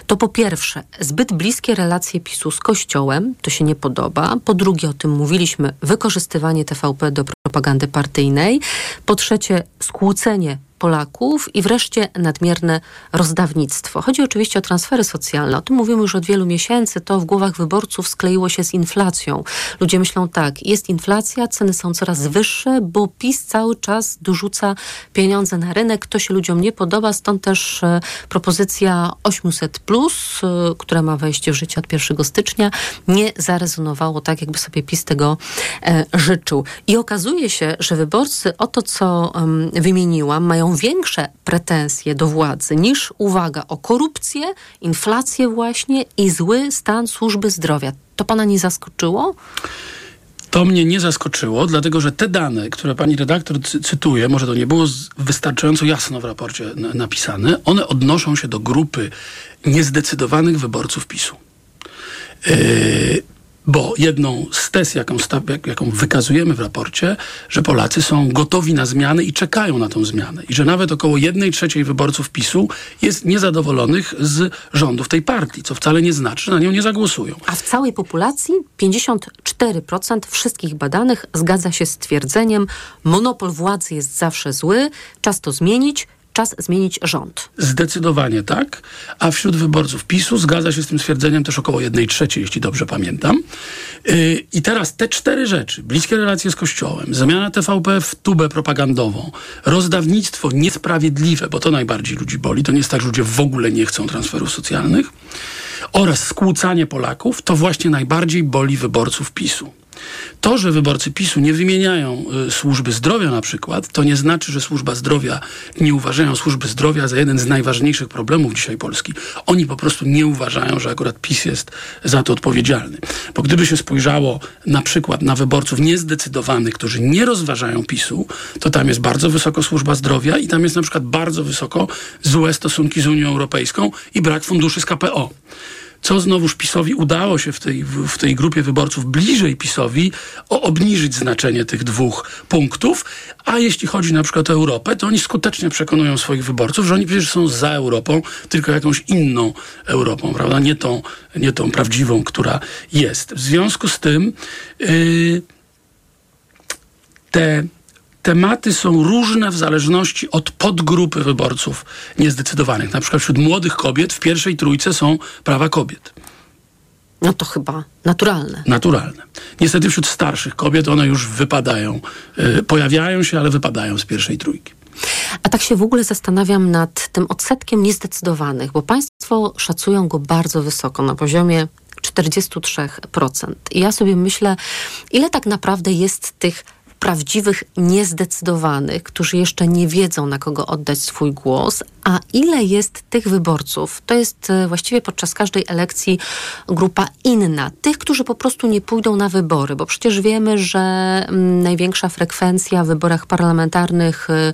To po pierwsze, zbyt bliskie relacje PiSu z Kościołem, to się nie podoba. Po drugie, o tym mówiliśmy, wykorzystywanie TVP do propagandy partyjnej. Po trzecie, skłócenie Polaków i wreszcie nadmierne rozdawnictwo. Chodzi oczywiście o transfery socjalne. O tym mówimy już od wielu miesięcy. To w głowach wyborców skleiło się z inflacją. Ludzie myślą tak, jest inflacja, ceny są coraz wyższe, bo PiS cały czas dorzuca pieniądze na rynek. To się ludziom nie podoba, stąd też e, propozycja 800, plus, e, która ma wejść w życie od 1 stycznia, nie zarezonowało tak, jakby sobie PiS tego e, życzył. I okazuje się, że wyborcy o to, co wymieniłam, mają mają większe pretensje do władzy niż uwaga o korupcję, inflację właśnie i zły stan służby zdrowia. To pana nie zaskoczyło? To mnie nie zaskoczyło, dlatego że te dane, które pani redaktor cy cytuje, może to nie było wystarczająco jasno w raporcie napisane, one odnoszą się do grupy niezdecydowanych wyborców PiSu. Yy, bo jedną z tez, jaką, jaką wykazujemy w raporcie, że Polacy są gotowi na zmiany i czekają na tą zmianę. I że nawet około jednej trzeciej wyborców PiSu jest niezadowolonych z rządów tej partii, co wcale nie znaczy, że na nią nie zagłosują. A w całej populacji 54% wszystkich badanych zgadza się z twierdzeniem, monopol władzy jest zawsze zły, czas to zmienić, czas zmienić rząd. Zdecydowanie tak, a wśród wyborców PiSu zgadza się z tym stwierdzeniem też około jednej trzeciej, jeśli dobrze pamiętam. Yy, I teraz te cztery rzeczy, bliskie relacje z Kościołem, zamiana TVP w tubę propagandową, rozdawnictwo niesprawiedliwe, bo to najbardziej ludzi boli, to nie jest tak, że ludzie w ogóle nie chcą transferów socjalnych, oraz skłócanie Polaków, to właśnie najbardziej boli wyborców PiSu. To, że wyborcy PiSu nie wymieniają y, służby zdrowia na przykład, to nie znaczy, że służba zdrowia nie uważają służby zdrowia za jeden z najważniejszych problemów dzisiaj Polski. Oni po prostu nie uważają, że akurat PiS jest za to odpowiedzialny. Bo gdyby się spojrzało na przykład na wyborców niezdecydowanych, którzy nie rozważają PiSu, to tam jest bardzo wysoko służba zdrowia i tam jest na przykład bardzo wysoko złe stosunki z Unią Europejską i brak funduszy z KPO co znowuż PiSowi udało się w tej, w tej grupie wyborców bliżej PiSowi o, obniżyć znaczenie tych dwóch punktów, a jeśli chodzi na przykład o Europę, to oni skutecznie przekonują swoich wyborców, że oni przecież są za Europą, tylko jakąś inną Europą, prawda? Nie tą, nie tą prawdziwą, która jest. W związku z tym yy, te tematy są różne w zależności od podgrupy wyborców niezdecydowanych. Na przykład wśród młodych kobiet w pierwszej trójce są prawa kobiet. No to chyba naturalne. Naturalne. Niestety wśród starszych kobiet one już wypadają, yy, pojawiają się, ale wypadają z pierwszej trójki. A tak się w ogóle zastanawiam nad tym odsetkiem niezdecydowanych, bo państwo szacują go bardzo wysoko, na poziomie 43%. I ja sobie myślę, ile tak naprawdę jest tych prawdziwych niezdecydowanych, którzy jeszcze nie wiedzą, na kogo oddać swój głos, a ile jest tych wyborców? To jest e, właściwie podczas każdej elekcji grupa inna. Tych, którzy po prostu nie pójdą na wybory, bo przecież wiemy, że mm, największa frekwencja w wyborach parlamentarnych e,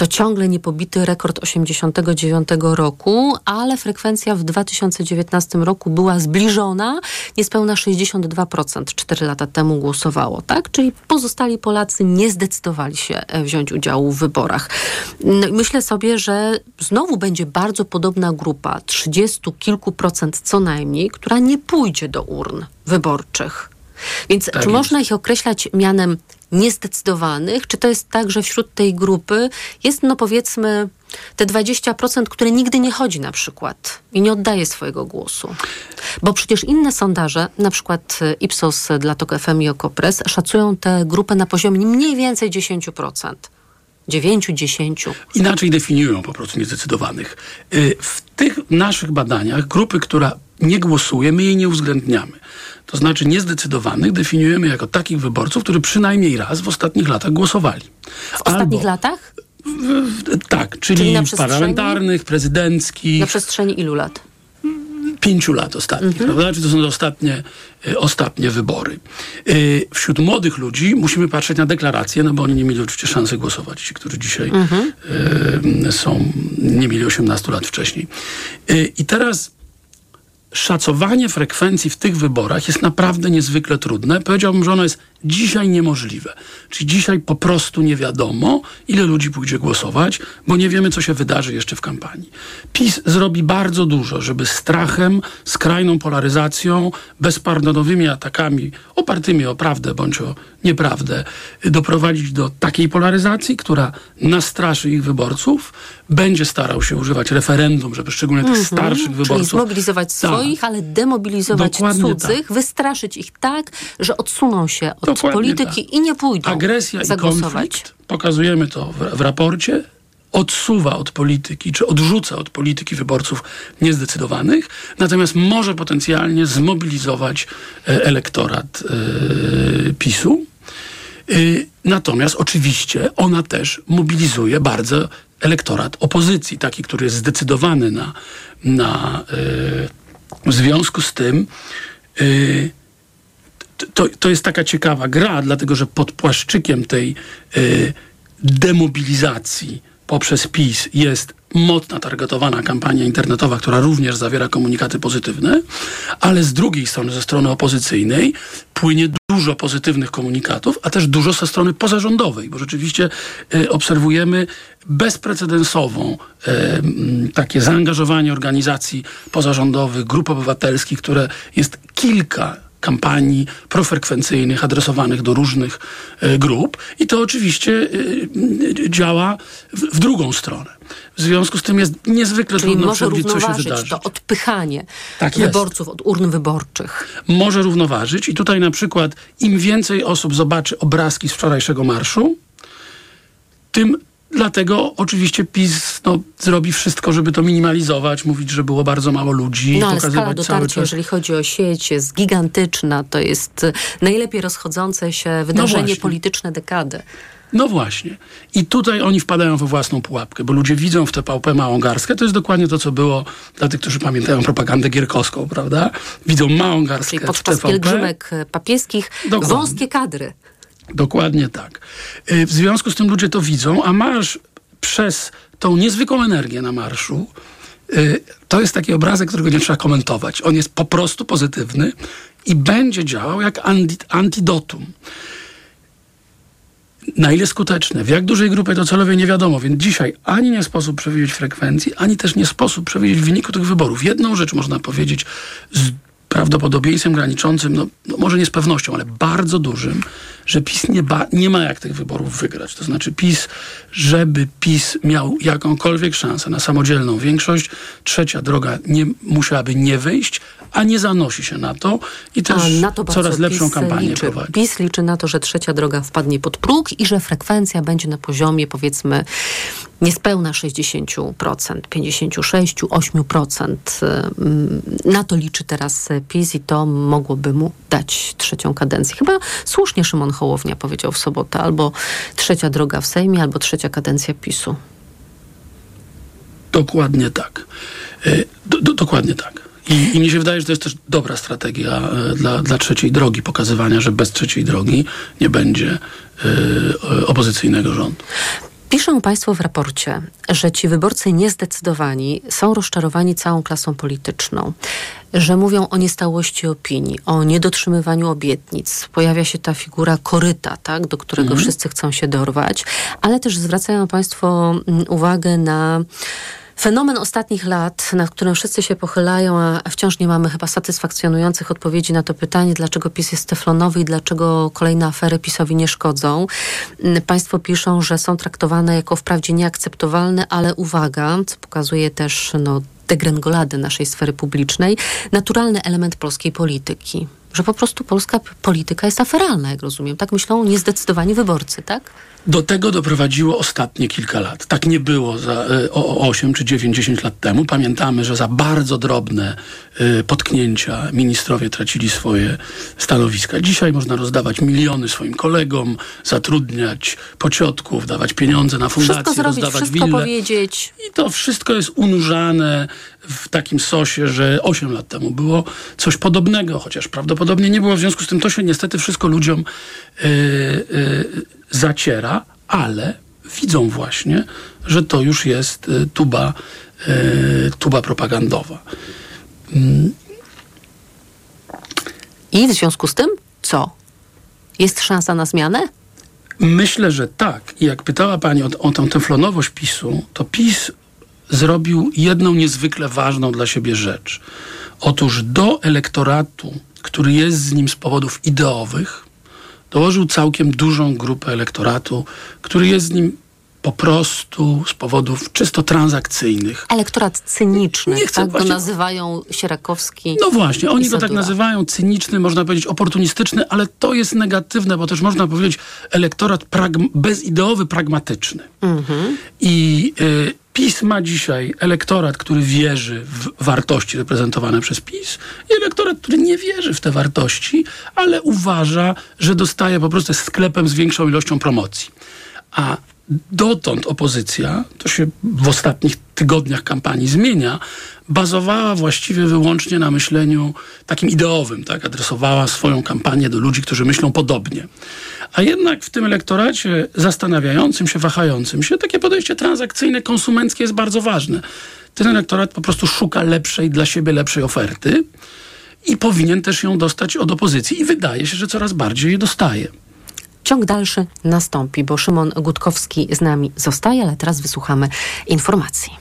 to ciągle niepobity rekord 89 roku, ale frekwencja w 2019 roku była zbliżona, niespełna 62% 4 lata temu głosowało, tak? Czyli pozostali Polacy nie zdecydowali się e, wziąć udziału w wyborach. No myślę sobie, że znowu będzie bardzo podobna grupa, 30 kilku procent co najmniej, która nie pójdzie do urn wyborczych. Więc tak czy jest. można ich określać mianem niezdecydowanych? Czy to jest tak, że wśród tej grupy jest, no powiedzmy, te 20%, które nigdy nie chodzi na przykład i nie oddaje swojego głosu. Bo przecież inne sondaże, na przykład y, Ipsos dla TOK FM i Okopres, szacują tę grupę na poziomie mniej więcej 10%. 9-10. Inaczej definiują po prostu niezdecydowanych. Y, w tych naszych badaniach grupy, która nie głosuje, my jej nie uwzględniamy. To znaczy niezdecydowanych definiujemy jako takich wyborców, którzy przynajmniej raz w ostatnich latach głosowali. W ostatnich latach? Tak, czyli, Czyli parlamentarnych, prezydenckich. Na przestrzeni ilu lat? Pięciu lat ostatnich, Mhm. prawda? Czy to są ostatnie, y, ostatnie wybory. Y, wśród młodych ludzi musimy patrzeć na deklaracje, no bo oni nie mieli oczywiście szansy głosować, ci, którzy dzisiaj Mhm. y, są, nie mieli 18 lat wcześniej. I teraz szacowanie frekwencji w tych wyborach jest naprawdę niezwykle trudne. Powiedziałbym, że ono jest dzisiaj niemożliwe. Czyli dzisiaj po prostu nie wiadomo, ile ludzi pójdzie głosować, bo nie wiemy, co się wydarzy jeszcze w kampanii. PiS zrobi bardzo dużo, żeby strachem, skrajną polaryzacją, bezpardonowymi atakami opartymi o prawdę bądź o nieprawdę, doprowadzić do takiej polaryzacji, która nastraszy ich wyborców, będzie starał się używać referendum, żeby szczególnie tych Mhm. starszych Czyli wyborców zmobilizować Tak. swoich, ale demobilizować Dokładnie cudzych, wystraszyć ich tak, że odsuną się od Dokładnie polityki tak. i nie pójdą Agresja i zagłosować. konflikt, pokazujemy to w, w raporcie, odsuwa od polityki, czy odrzuca od polityki wyborców niezdecydowanych, natomiast może potencjalnie zmobilizować e, elektorat e, PiSu. Y, Natomiast oczywiście ona też mobilizuje bardzo elektorat opozycji, taki, który jest zdecydowany na, na w związku z tym to, to jest taka ciekawa gra, dlatego że pod płaszczykiem tej y, demobilizacji poprzez PiS jest mocna targetowana kampania internetowa, która również zawiera komunikaty pozytywne, ale z drugiej strony, ze strony opozycyjnej, płynie dużo pozytywnych komunikatów, a też dużo ze strony pozarządowej, bo rzeczywiście y, obserwujemy bezprecedensową y, takie zaangażowanie organizacji pozarządowych, grup obywatelskich, które jest kilka kampanii profrekwencyjnych adresowanych do różnych e, grup i to oczywiście e, e, działa w, w drugą stronę. W związku z tym jest niezwykle Czyli trudno przewidzieć, co się wydarzy. to odpychanie Tak wyborców od urn wyborczych. Może równoważyć i tutaj na przykład im więcej osób zobaczy obrazki z wczorajszego marszu, tym dlatego oczywiście PiS no, zrobi wszystko, żeby to minimalizować, mówić, że było bardzo mało ludzi, No ale skala dotarcia, jeżeli chodzi o sieć, jest gigantyczna. To jest y, najlepiej rozchodzące się wydarzenie właśnie. polityczne dekady. No właśnie. I tutaj oni wpadają we własną pułapkę, bo ludzie widzą w tę pałpę małą garstkę. To jest dokładnie to, co było dla tych, którzy pamiętają propagandę gierkowską, prawda? Widzą małą garstkę Czyli w podczas TVP. pielgrzymek papieskich Dokładnie. wąskie kadry. Dokładnie tak. Y, W związku z tym ludzie to widzą, a marsz przez tą niezwykłą energię na marszu, y, to jest taki obrazek, którego nie trzeba komentować. On jest po prostu pozytywny i będzie działał jak anti, antidotum. Na ile skuteczne, w jak dużej grupie docelowej nie wiadomo, więc dzisiaj ani nie sposób przewidzieć frekwencji, ani też nie sposób przewidzieć wyniku tych wyborów. Jedną rzecz można powiedzieć z prawdopodobieństwem graniczącym, no, no może nie z pewnością, ale bardzo dużym, że PiS nie, ba, nie ma jak tych wyborów wygrać. To znaczy PiS, żeby PiS miał jakąkolwiek szansę na samodzielną większość, trzecia droga nie, musiałaby nie wyjść, a nie zanosi się na to i też A na to coraz lepszą PiS kampanię liczy. prowadzi. PiS liczy na to, że trzecia droga wpadnie pod próg i że frekwencja będzie na poziomie powiedzmy niespełna 60%, 56, 8%. Ym, Na to liczy teraz PiS i to mogłoby mu dać trzecią kadencję. Chyba słusznie Szymon Hołownia powiedział w sobotę, albo trzecia droga w Sejmie, albo trzecia kadencja PiSu. Dokładnie tak. Y, Do, do, dokładnie tak. I, I mi się wydaje, że to jest też dobra strategia y, dla, dla trzeciej drogi, pokazywania, że bez trzeciej drogi nie będzie y, opozycyjnego rządu. Piszą Państwo w raporcie, że ci wyborcy niezdecydowani są rozczarowani całą klasą polityczną, że mówią o niestałości opinii, o niedotrzymywaniu obietnic. Pojawia się ta figura koryta, tak, do którego Mhm. wszyscy chcą się dorwać, ale też zwracają Państwo mm, uwagę na Fenomen ostatnich lat, nad którym wszyscy się pochylają, a wciąż nie mamy chyba satysfakcjonujących odpowiedzi na to pytanie, dlaczego PiS jest teflonowy i dlaczego kolejne afery PiSowi nie szkodzą. Państwo piszą, że są traktowane jako wprawdzie nieakceptowalne, ale uwaga, co pokazuje też no, degrengolady naszej sfery publicznej, naturalny element polskiej polityki. Że po prostu polska polityka jest aferalna, jak rozumiem. Tak myślą niezdecydowani wyborcy, tak? Do tego doprowadziło ostatnie kilka lat. Tak nie było za, e, o 8 czy 9, 10 lat temu. Pamiętamy, że za bardzo drobne y, potknięcia ministrowie tracili swoje stanowiska. Dzisiaj można rozdawać miliony swoim kolegom, zatrudniać pociotków, dawać pieniądze na fundacje, wszystko zrobić, rozdawać wszystko wille. powiedzieć. I to wszystko jest unurzane w takim sosie, że 8 lat temu było coś podobnego, chociaż prawdopodobnie nie było. W związku z tym to się niestety wszystko ludziom yy, yy, zaciera, ale widzą właśnie, że to już jest y, tuba, y, tuba propagandowa. Mm. I w związku z tym co? Jest szansa na zmianę? Myślę, że tak. I jak pytała Pani o, o tę teflonowość PiSu, to PiS zrobił jedną niezwykle ważną dla siebie rzecz. Otóż do elektoratu, który jest z nim z powodów ideowych, dołożył całkiem dużą grupę elektoratu, który jest z nim po prostu z powodów czysto transakcyjnych. Elektorat cyniczny, Nie chcę tak właśnie- go nazywają Sierakowski. No właśnie, oni go tak nazywają, cyniczny, można powiedzieć oportunistyczny, ale to jest negatywne, bo też można powiedzieć elektorat pragm- bezideowy, pragmatyczny. Mhm. I y, PiS ma dzisiaj elektorat, który wierzy w wartości reprezentowane przez PiS i elektorat, który nie wierzy w te wartości, ale uważa, że dostaje po prostu sklepem z większą ilością promocji. A dotąd opozycja, to się w ostatnich tygodniach kampanii zmienia, bazowała właściwie wyłącznie na myśleniu takim ideowym, tak? Adresowała swoją kampanię do ludzi, którzy myślą podobnie. A jednak w tym elektoracie zastanawiającym się, wahającym się, takie podejście transakcyjne, konsumenckie jest bardzo ważne. Ten elektorat po prostu szuka lepszej, dla siebie lepszej oferty i powinien też ją dostać od opozycji. I wydaje się, że coraz bardziej je dostaje. Ciąg dalszy nastąpi, bo Szymon Gutkowski z nami zostaje, ale teraz wysłuchamy informacji.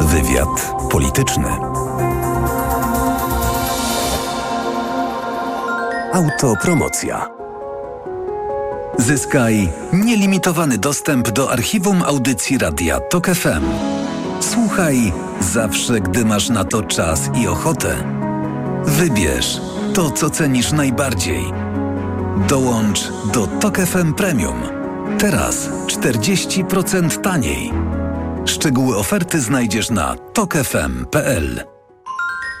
Wywiad polityczny. Autopromocja. Zyskaj nielimitowany dostęp do archiwum audycji Radia TOK FM. Słuchaj zawsze, gdy masz na to czas i ochotę. Wybierz to, co cenisz najbardziej. Dołącz do TOK FM Premium. Teraz 40% taniej. Szczegóły oferty znajdziesz na tokefm.pl.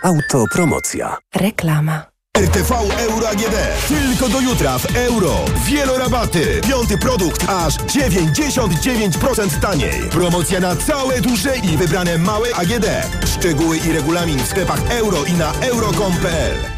Autopromocja. Reklama. RTV Euro AGD. Tylko do jutra w euro. Wielorabaty. Piąty produkt aż 99% taniej. Promocja na całe duże i wybrane małe AGD. Szczegóły i regulamin w sklepach euro i na euro.com.pl.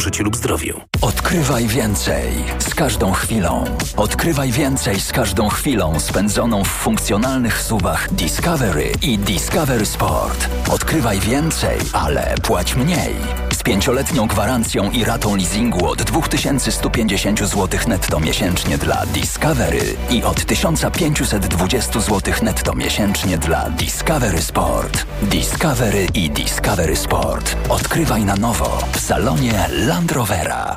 życiu lub zdrowiu. Odkrywaj więcej z każdą chwilą. Odkrywaj więcej z każdą chwilą spędzoną w funkcjonalnych suwach Discovery i Discovery Sport. Odkrywaj więcej, ale płać mniej. Z pięcioletnią gwarancją i ratą leasingu od 2150 zł netto miesięcznie dla Discovery i od 1520 zł netto miesięcznie dla Discovery Sport. Discovery i Discovery Sport. Odkrywaj na nowo w salonie Land Rovera.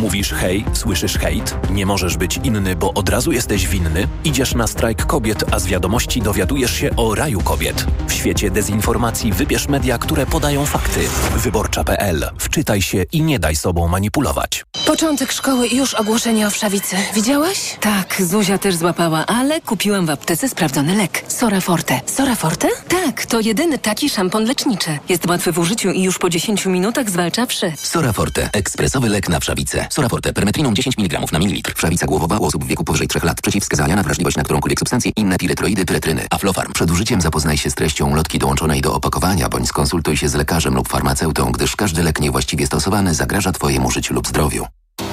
Mówisz hej, słyszysz hejt? Nie możesz być inny, bo od razu jesteś winny? Idziesz na strajk kobiet, a z wiadomości dowiadujesz się o raju kobiet. W świecie dezinformacji wybierz media, które podają fakty. Wyborcza.pl. Wczytaj się i nie daj sobą manipulować. Początek szkoły i już ogłoszenie o wszawicy. Widziałaś? Tak, Zuzia też złapała, ale kupiłam w aptece sprawdzony lek. Sora Forte. Sora Forte? Tak, to jedyny taki szampon leczniczy. Jest łatwy w użyciu i już po 10 minutach zwalcza wszy. Sora Forte. Ekspresowy lek na wszawicę. Soraforte, permetriną 10 mg na mililitr. Wszawica głowowa u osób w wieku powyżej 3 lat. Przeciwwskazania na wrażliwość na którąkolwiek substancję. Inne piretroidy, pyretryny. Aflofarm. Przed użyciem zapoznaj się z treścią lotki dołączonej do opakowania, bądź skonsultuj się z lekarzem lub farmaceutą, gdyż każdy lek niewłaściwie stosowany zagraża Twojemu życiu lub zdrowiu.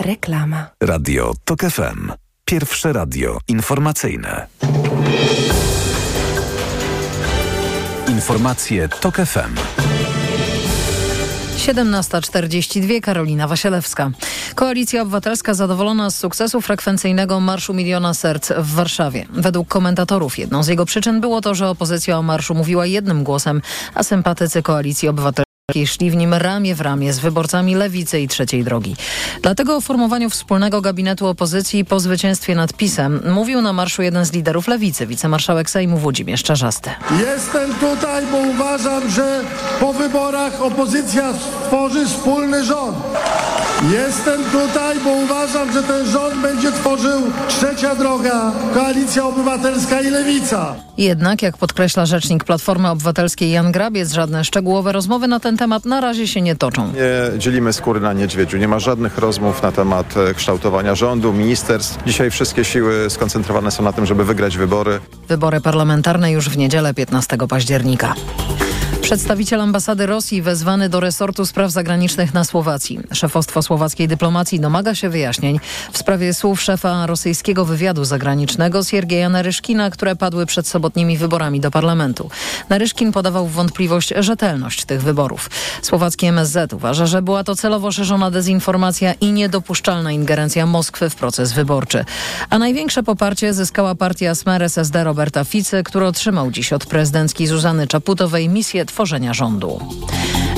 Reklama. Radio TOK FM. Pierwsze radio informacyjne. Informacje TOK FM. 17.42 Karolina Wasielewska. Koalicja Obywatelska zadowolona z sukcesu frekwencyjnego Marszu Miliona Serc w Warszawie. Według komentatorów jedną z jego przyczyn było to, że opozycja o marszu mówiła jednym głosem, a sympatycy Koalicji Obywatelskiej szli w nim ramię w ramię z wyborcami Lewicy i Trzeciej Drogi. Dlatego o formowaniu wspólnego gabinetu opozycji po zwycięstwie nad PiSem mówił na marszu jeden z liderów Lewicy, wicemarszałek Sejmu Włodzimierz Czarzasty. Jestem tutaj, bo uważam, że po wyborach opozycja stworzy wspólny rząd. Jestem tutaj, bo uważam, że ten rząd będzie tworzył trzecia droga, Koalicja Obywatelska i Lewica. Jednak, jak podkreśla rzecznik Platformy Obywatelskiej Jan Grabiec, żadne szczegółowe rozmowy na ten temat na razie się nie toczą. Nie dzielimy skóry na niedźwiedziu. Nie ma żadnych rozmów na temat e, kształtowania rządu, ministerstw. Dzisiaj wszystkie siły skoncentrowane są na tym, żeby wygrać wybory. Wybory parlamentarne już w niedzielę 15 października. Przedstawiciel ambasady Rosji wezwany do resortu spraw zagranicznych na Słowacji. Szefostwo słowackiej dyplomacji domaga się wyjaśnień w sprawie słów szefa rosyjskiego wywiadu zagranicznego Siergieja Naryszkina, które padły przed sobotnimi wyborami do parlamentu. Naryszkin podawał w wątpliwość rzetelność tych wyborów. Słowacki MSZ uważa, że była to celowo szerzona dezinformacja i niedopuszczalna ingerencja Moskwy w proces wyborczy. A największe poparcie zyskała partia Smer SSD Roberta Ficy, który otrzymał dziś od prezydenckiej Zuzany Czaputowej misję tworzenia rządu.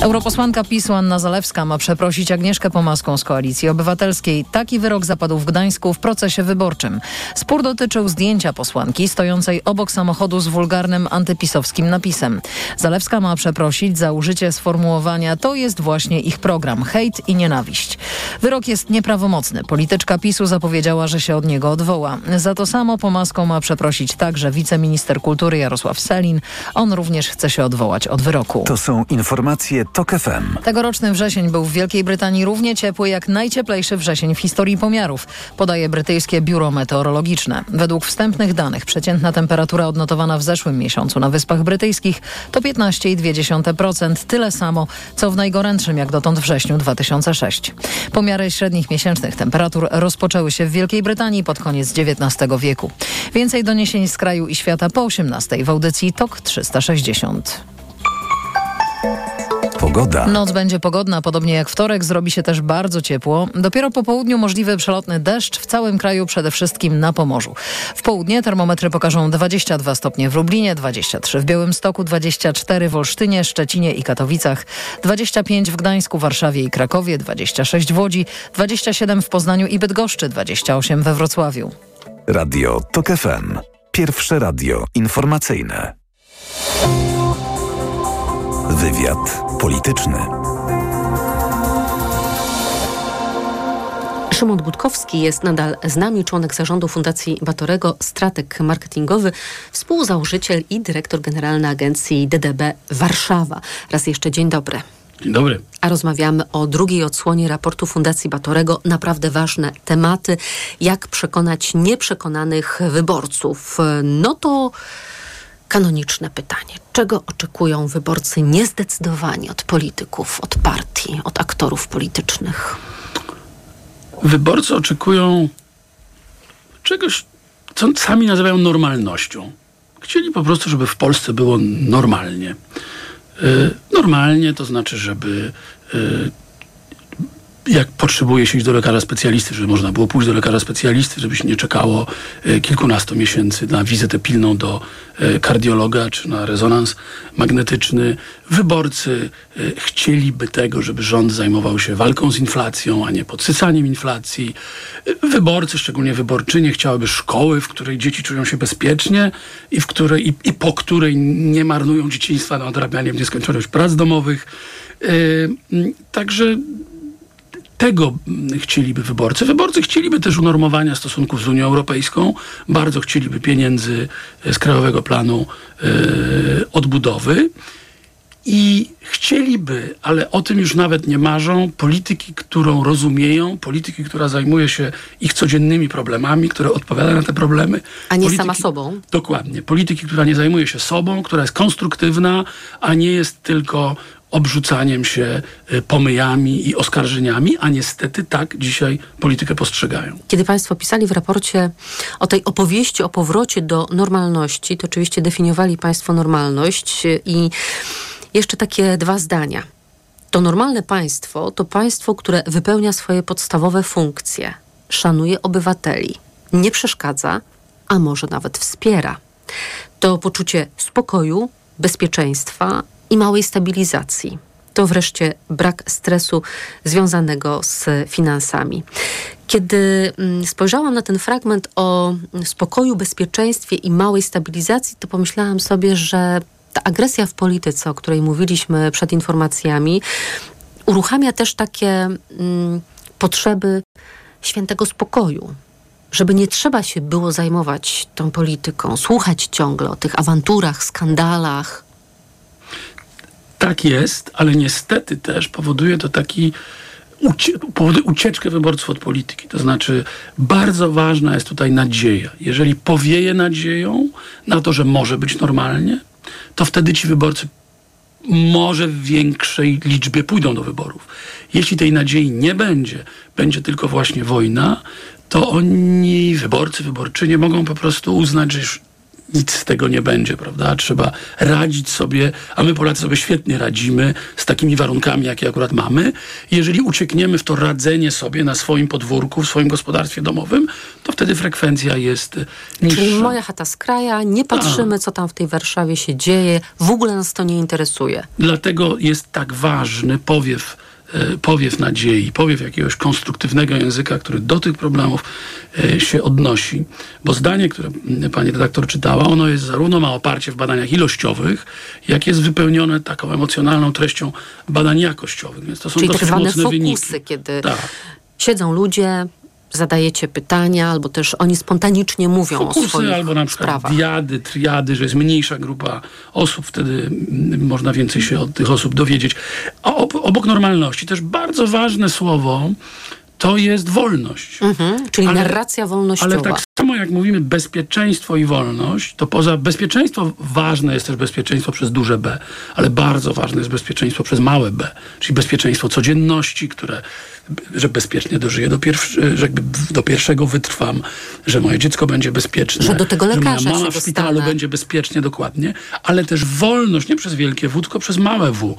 Europosłanka PiSu Anna Zalewska ma przeprosić Agnieszkę Pomaską z Koalicji Obywatelskiej. Taki wyrok zapadł w Gdańsku w procesie wyborczym. Spór dotyczył zdjęcia posłanki stojącej obok samochodu z wulgarnym antypisowskim napisem. Zalewska ma przeprosić za użycie sformułowania to jest właśnie ich program, hejt i nienawiść. Wyrok jest nieprawomocny. Polityczka PiSu zapowiedziała, że się od niego odwoła. Za to samo Pomaską ma przeprosić także wiceminister kultury Jarosław Selin. On również chce się odwołać od wyroku. To są informacje TOK FM. Tegoroczny wrzesień był w Wielkiej Brytanii równie ciepły jak najcieplejszy wrzesień w historii pomiarów, podaje brytyjskie biuro meteorologiczne. Według wstępnych danych przeciętna temperatura odnotowana w zeszłym miesiącu na Wyspach Brytyjskich to 15,2%, tyle samo co w najgorętszym jak dotąd wrześniu 2006. Pomiary średnich miesięcznych temperatur rozpoczęły się w Wielkiej Brytanii pod koniec XIX wieku. Więcej doniesień z kraju i świata po 18 w audycji TOK 360. Pogoda. Noc będzie pogodna, podobnie jak wtorek, zrobi się też bardzo ciepło. Dopiero po południu możliwy przelotny deszcz w całym kraju, przede wszystkim na Pomorzu. W południe termometry pokażą 22 stopnie w Lublinie, 23 w Białymstoku, 24 w Olsztynie, Szczecinie i Katowicach, 25 w Gdańsku, Warszawie i Krakowie, 26 w Łodzi, 27 w Poznaniu i Bydgoszczy, 28 we Wrocławiu. Radio TOK FM. Pierwsze radio informacyjne. Wywiad polityczny. Szymon Gutkowski jest nadal z nami, członek zarządu Fundacji Batorego, strateg marketingowy, współzałożyciel i dyrektor generalny agencji DDB Warszawa. Raz jeszcze dzień dobry. Dzień dobry. A rozmawiamy o drugiej odsłonie raportu Fundacji Batorego. Naprawdę ważne tematy. Jak przekonać nieprzekonanych wyborców? No to kanoniczne pytanie. Czego oczekują wyborcy niezdecydowani od polityków, od partii, od aktorów politycznych? Wyborcy oczekują czegoś, co sami nazywają normalnością. Chcieli po prostu, żeby w Polsce było normalnie. Y, normalnie to znaczy, żeby y, jak potrzebuje się iść do lekarza specjalisty, żeby można było pójść do lekarza specjalisty, żeby się nie czekało e, kilkunastu miesięcy na wizytę pilną do e, kardiologa czy na rezonans magnetyczny. Wyborcy e, chcieliby tego, żeby rząd zajmował się walką z inflacją, a nie podsycaniem inflacji. Wyborcy, szczególnie wyborczynie, chciałyby szkoły, w której dzieci czują się bezpiecznie i, w której, i, i po której nie marnują dzieciństwa na odrabianie nieskończoność prac domowych. Także tego chcieliby wyborcy. Wyborcy chcieliby też unormowania stosunków z Unią Europejską, bardzo chcieliby pieniędzy z Krajowego Planu e, Odbudowy i chcieliby, ale o tym już nawet nie marzą, polityki, którą rozumieją, polityki, która zajmuje się ich codziennymi problemami, która odpowiada na te problemy. A nie polityki, sama sobą. Dokładnie. Polityki, która nie zajmuje się sobą, która jest konstruktywna, a nie jest tylko obrzucaniem się y, pomyjami i oskarżeniami, a niestety tak dzisiaj politykę postrzegają. Kiedy Państwo pisali w raporcie o tej opowieści o powrocie do normalności, to oczywiście definiowali Państwo normalność y, i jeszcze takie dwa zdania. To normalne państwo to państwo, które wypełnia swoje podstawowe funkcje, szanuje obywateli, nie przeszkadza, a może nawet wspiera. To poczucie spokoju, bezpieczeństwa i małej stabilizacji. To wreszcie brak stresu związanego z finansami. Kiedy mm, spojrzałam na ten fragment o spokoju, bezpieczeństwie i małej stabilizacji, to pomyślałam sobie, że ta agresja w polityce, o której mówiliśmy przed informacjami, uruchamia też takie mm, potrzeby świętego spokoju, żeby nie trzeba się było zajmować tą polityką, słuchać ciągle o tych awanturach, skandalach, tak jest, ale niestety też powoduje to taki ucieczkę wyborców od polityki. To znaczy, bardzo ważna jest tutaj nadzieja. Jeżeli powieje nadzieją na to, że może być normalnie, to wtedy ci wyborcy może w większej liczbie pójdą do wyborów. Jeśli tej nadziei nie będzie, będzie tylko właśnie wojna, to oni, wyborcy, wyborczynie, mogą po prostu uznać, że już nic z tego nie będzie, prawda? Trzeba radzić sobie, a my Polacy sobie świetnie radzimy z takimi warunkami, jakie akurat mamy. Jeżeli uciekniemy w to radzenie sobie na swoim podwórku, w swoim gospodarstwie domowym, to wtedy frekwencja jest niższa. Czyli moja chata z kraja, nie patrzymy, a. co tam w tej Warszawie się dzieje, w ogóle nas to nie interesuje. Dlatego jest tak ważny powiew E, powiew nadziei, powiew jakiegoś konstruktywnego języka, który do tych problemów e, się odnosi. Bo zdanie, które pani redaktor czytała, ono jest zarówno ma oparcie w badaniach ilościowych, jak jest wypełnione taką emocjonalną treścią badań jakościowych. Więc to są Czyli dosyć tak zwane mocne fokusy, wyniki. kiedy tak. siedzą ludzie, zadajecie pytania, albo też oni spontanicznie mówią Fokusy, o swoich albo na przykład sprawach. diady, triady, że jest mniejsza grupa osób, wtedy można więcej się od tych osób dowiedzieć. A obok normalności też bardzo ważne słowo to jest wolność. Mhm, czyli ale, narracja wolnościowa. Ale tak samo jak mówimy bezpieczeństwo i wolność, to poza bezpieczeństwo ważne jest też bezpieczeństwo przez duże B, ale bardzo ważne jest bezpieczeństwo przez małe B, czyli bezpieczeństwo codzienności, które że bezpiecznie dożyję do, pierwszy, że do pierwszego wytrwam, że moje dziecko będzie bezpieczne. Że do tego lekarza że moja mama w szpitalu dostanę. będzie bezpiecznie, dokładnie, ale też wolność, nie przez wielkie W, tylko przez małe W.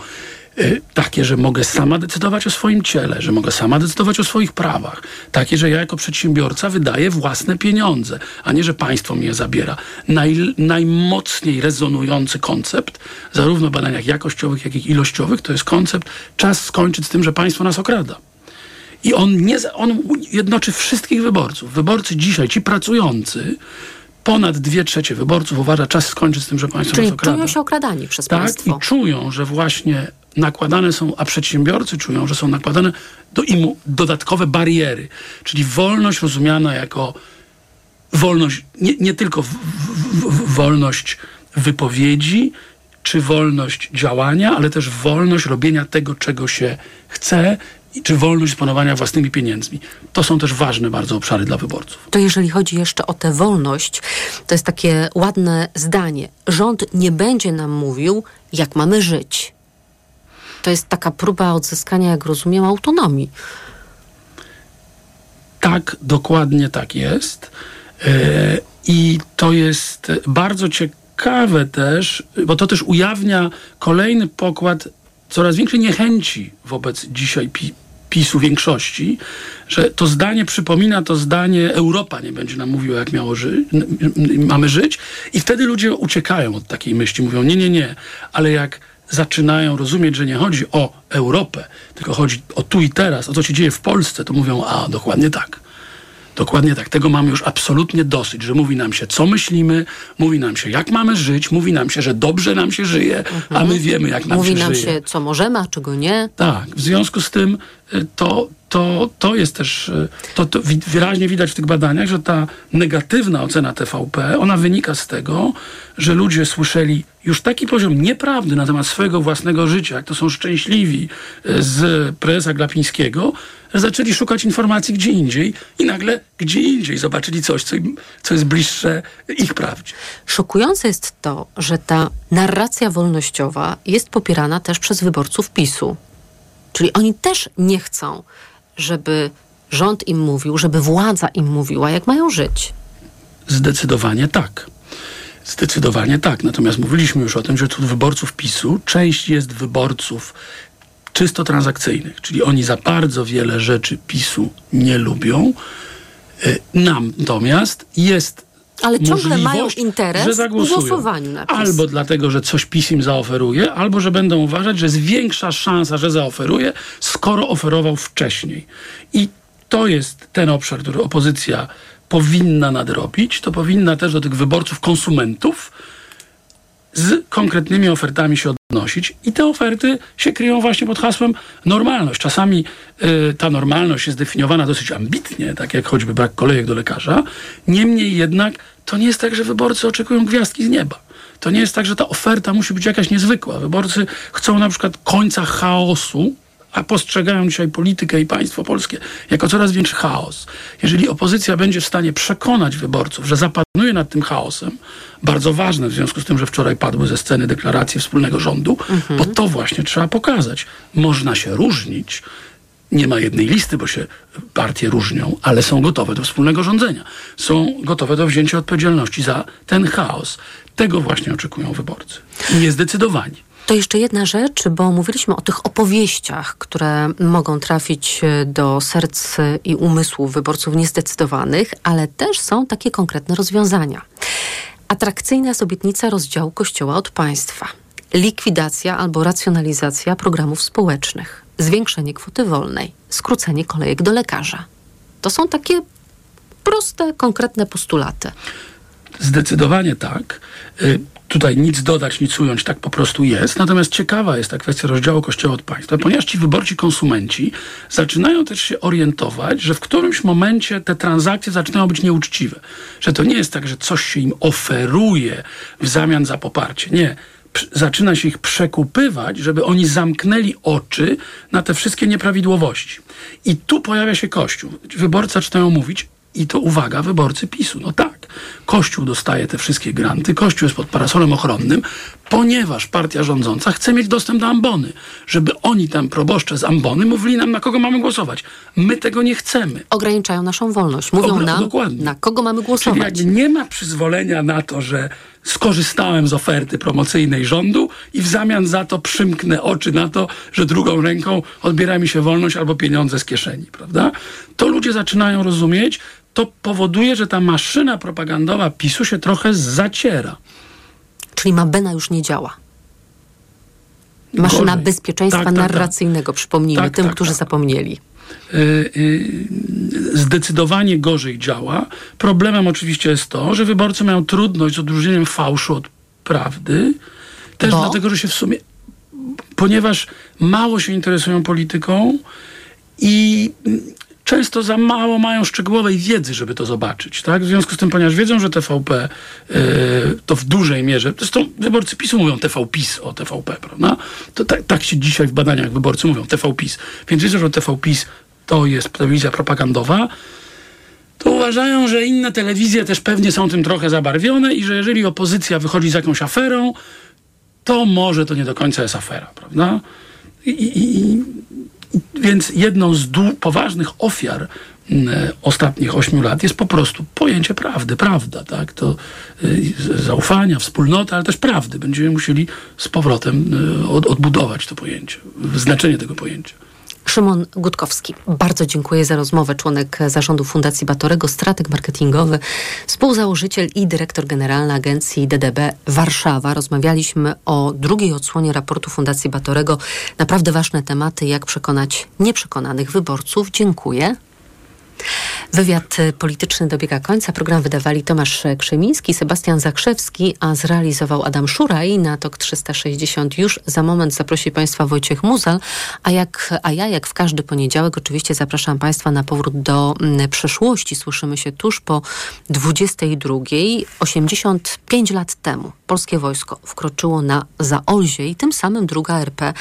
Takie, że mogę sama decydować o swoim ciele, że mogę sama decydować o swoich prawach. Takie, że ja jako przedsiębiorca wydaję własne pieniądze, a nie, że państwo mi je zabiera. Naj, najmocniej rezonujący koncept, zarówno w badaniach jakościowych, jak i ilościowych, to jest koncept czas skończyć z tym, że państwo nas okrada. I on, nie, on jednoczy wszystkich wyborców. Wyborcy dzisiaj, ci pracujący, ponad dwie trzecie wyborców uważa, czas skończyć z tym, że państwo Czyli nas okrada. czują się okradani przez tak, państwo. i czują, że właśnie nakładane są, a przedsiębiorcy czują, że są nakładane do im dodatkowe bariery, czyli wolność rozumiana jako wolność, nie, nie tylko w, w, w, wolność wypowiedzi, czy wolność działania, ale też wolność robienia tego, czego się chce, czy wolność dysponowania własnymi pieniędzmi. To są też ważne bardzo obszary dla wyborców. To jeżeli chodzi jeszcze o tę wolność, to jest takie ładne zdanie. Rząd nie będzie nam mówił, jak mamy żyć. To jest taka próba odzyskania, jak rozumiem, autonomii. Tak, dokładnie tak jest. E, I to jest bardzo ciekawe też, bo to też ujawnia kolejny pokład coraz większej niechęci wobec dzisiaj pi PiSu większości, że to zdanie przypomina to zdanie Europa nie będzie nam mówiła, jak miało ży mamy żyć i wtedy ludzie uciekają od takiej myśli, mówią nie, nie, nie, ale jak zaczynają rozumieć, że nie chodzi o Europę, tylko chodzi o tu i teraz, o co się dzieje w Polsce, to mówią, a dokładnie tak. Dokładnie tak. Tego mamy już absolutnie dosyć, że mówi nam się, co myślimy, mówi nam się, jak mamy żyć, mówi nam się, że dobrze nam się żyje, mhm. a my wiemy, jak nam mówi się nam żyje. Mówi nam się, co możemy, a czego nie. Tak. W związku z tym y, to, to, to jest też, y, to, to wyraźnie widać w tych badaniach, że ta negatywna ocena TVP, ona wynika z tego, że ludzie słyszeli już taki poziom nieprawdy na temat swojego własnego życia, jak to są szczęśliwi y, z prezesa Glapińskiego, zaczęli szukać informacji gdzie indziej i nagle gdzie indziej zobaczyli coś, co, im, co jest bliższe ich prawdzie. Szokujące jest to, że ta narracja wolnościowa jest popierana też przez wyborców PiSu. Czyli oni też nie chcą, żeby rząd im mówił, żeby władza im mówiła, jak mają żyć. Zdecydowanie tak. Zdecydowanie tak. Natomiast mówiliśmy już o tym, że wśród wyborców PiSu część jest wyborców czysto transakcyjnych, czyli oni za bardzo wiele rzeczy PiSu nie lubią. Natomiast jest ale ciągle mają interes w głosowaniu na PiS. Albo dlatego, że coś PiS im zaoferuje, albo że będą uważać, że jest większa szansa, że zaoferuje, skoro oferował wcześniej. I to jest ten obszar, który opozycja powinna nadrobić. To powinna też do tych wyborców, konsumentów z konkretnymi ofertami się odnosić. I te oferty się kryją właśnie pod hasłem normalność. Czasami y, ta normalność jest definiowana dosyć ambitnie, tak jak choćby brak kolejek do lekarza. Niemniej jednak to nie jest tak, że wyborcy oczekują gwiazdki z nieba. To nie jest tak, że ta oferta musi być jakaś niezwykła. Wyborcy chcą na przykład końca chaosu, a postrzegają dzisiaj politykę i państwo polskie jako coraz większy chaos. Jeżeli opozycja będzie w stanie przekonać wyborców, że zapanuje nad tym chaosem, bardzo ważne w związku z tym, że wczoraj padły ze sceny deklaracje wspólnego rządu, mhm. bo to właśnie trzeba pokazać. Można się różnić, nie ma jednej listy, bo się partie różnią, ale są gotowe do wspólnego rządzenia. Są gotowe do wzięcia odpowiedzialności za ten chaos. Tego właśnie oczekują wyborcy. Niezdecydowani. To jeszcze jedna rzecz, bo mówiliśmy o tych opowieściach, które mogą trafić do serc i umysłów wyborców niezdecydowanych, ale też są takie konkretne rozwiązania. Atrakcyjna jest obietnica rozdziału Kościoła od państwa. Likwidacja albo racjonalizacja programów społecznych. Zwiększenie kwoty wolnej. Skrócenie kolejek do lekarza. To są takie proste, konkretne postulaty. Zdecydowanie tak. Y tutaj nic dodać, nic ująć, tak po prostu jest. Natomiast ciekawa jest ta kwestia rozdziału Kościoła od państwa, ponieważ ci wyborci konsumenci zaczynają też się orientować, że w którymś momencie te transakcje zaczynają być nieuczciwe. Że to nie jest tak, że coś się im oferuje w zamian za poparcie. Nie. Zaczyna się ich przekupywać, żeby oni zamknęli oczy na te wszystkie nieprawidłowości. I tu pojawia się Kościół. Wyborcy zaczynają mówić, i to uwaga, wyborcy PiSu. No tak, Kościół dostaje te wszystkie granty, Kościół jest pod parasolem ochronnym, ponieważ partia rządząca chce mieć dostęp do ambony, żeby oni tam, proboszcze z ambony, mówili nam, na kogo mamy głosować. My tego nie chcemy. Ograniczają naszą wolność. Mówią Ogra nam, dokładnie. na kogo mamy głosować. Czyli jak nie ma przyzwolenia na to, że skorzystałem z oferty promocyjnej rządu i w zamian za to przymknę oczy na to, że drugą ręką odbiera mi się wolność albo pieniądze z kieszeni, prawda? To ludzie zaczynają rozumieć, to powoduje, że ta maszyna propagandowa PiSu się trochę zaciera. Czyli Mabena już nie działa. Maszyna Gorzej. bezpieczeństwa tak, tak, tak. narracyjnego, przypomnijmy tak, tym, tak, którzy tak. zapomnieli. zdecydowanie gorzej działa. Problemem oczywiście jest to, że wyborcy mają trudność z odróżnieniem fałszu od prawdy. Też Bo? dlatego, że się w sumie, ponieważ mało się interesują polityką i często za mało mają szczegółowej wiedzy, żeby to zobaczyć. Tak? W związku z tym, ponieważ wiedzą, że TVP yy, to w dużej mierze, zresztą wyborcy PiSu mówią TVPiS o TVP, prawda? To tak, tak się dzisiaj w badaniach wyborcy mówią, TVPiS. Więc wiedzą, że TVPiS to jest telewizja propagandowa, to uważają, że inne telewizje też pewnie są tym trochę zabarwione i że jeżeli opozycja wychodzi z jakąś aferą, to może to nie do końca jest afera, prawda? I, i, i więc jedną z poważnych ofiar y, ostatnich ośmiu lat jest po prostu pojęcie prawdy, prawda, tak? To y, zaufania, wspólnota, ale też prawdy. Będziemy musieli z powrotem od, odbudować to pojęcie, znaczenie tego pojęcia. Szymon Gutkowski, bardzo dziękuję za rozmowę. Członek zarządu Fundacji Batorego, strateg marketingowy, współzałożyciel i dyrektor generalny agencji DDB Warszawa. Rozmawialiśmy o drugiej odsłonie raportu Fundacji Batorego. Naprawdę ważne tematy, jak przekonać nieprzekonanych wyborców. Dziękuję. Wywiad polityczny dobiega końca. Program wydawali Tomasz Krzemiński, Sebastian Zakrzewski, a zrealizował Adam Szuraj. Na TOK 360 już za moment zaprosi Państwa Wojciech Muzal, a, jak, a ja jak w każdy poniedziałek oczywiście zapraszam Państwa na powrót do mm, przeszłości. Słyszymy się tuż po 22. 85 lat temu polskie wojsko wkroczyło na Zaolzie i tym samym druga RP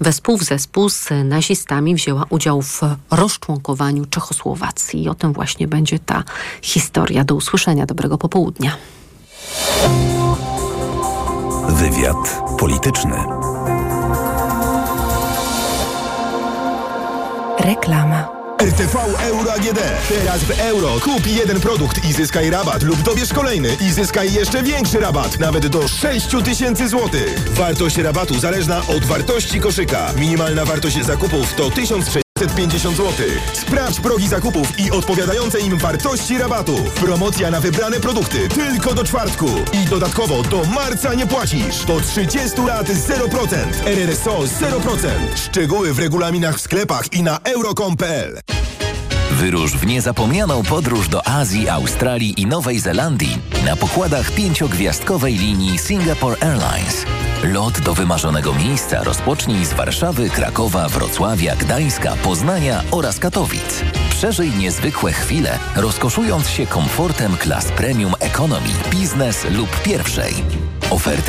wespół w zespół z nazistami wzięła udział w rozczłonkowaniu Czechosłowacji. I o tym właśnie będzie ta historia. Do usłyszenia. Dobrego popołudnia. Wywiad polityczny. Reklama. RTV Euro AGD. Teraz w euro. Kup jeden produkt i zyskaj rabat lub dobierz kolejny i zyskaj jeszcze większy rabat, nawet do 6 tysięcy złotych. Wartość rabatu zależna od wartości koszyka. Minimalna wartość zakupów to 1650 zł. Sprawdź progi zakupów i odpowiadające im wartości rabatu. Promocja na wybrane produkty tylko do czwartku. I dodatkowo do marca nie płacisz. Do 30 lat 0%. RRSO 0%. Szczegóły w regulaminach w sklepach i na euro.com.pl. Wyrusz w niezapomnianą podróż do Azji, Australii i Nowej Zelandii na pokładach pięciogwiazdkowej linii Singapore Airlines. Lot do wymarzonego miejsca rozpocznij z Warszawy, Krakowa, Wrocławia, Gdańska, Poznania oraz Katowic. Przeżyj niezwykłe chwile, rozkoszując się komfortem klas premium economy, biznes lub pierwszej. Oferty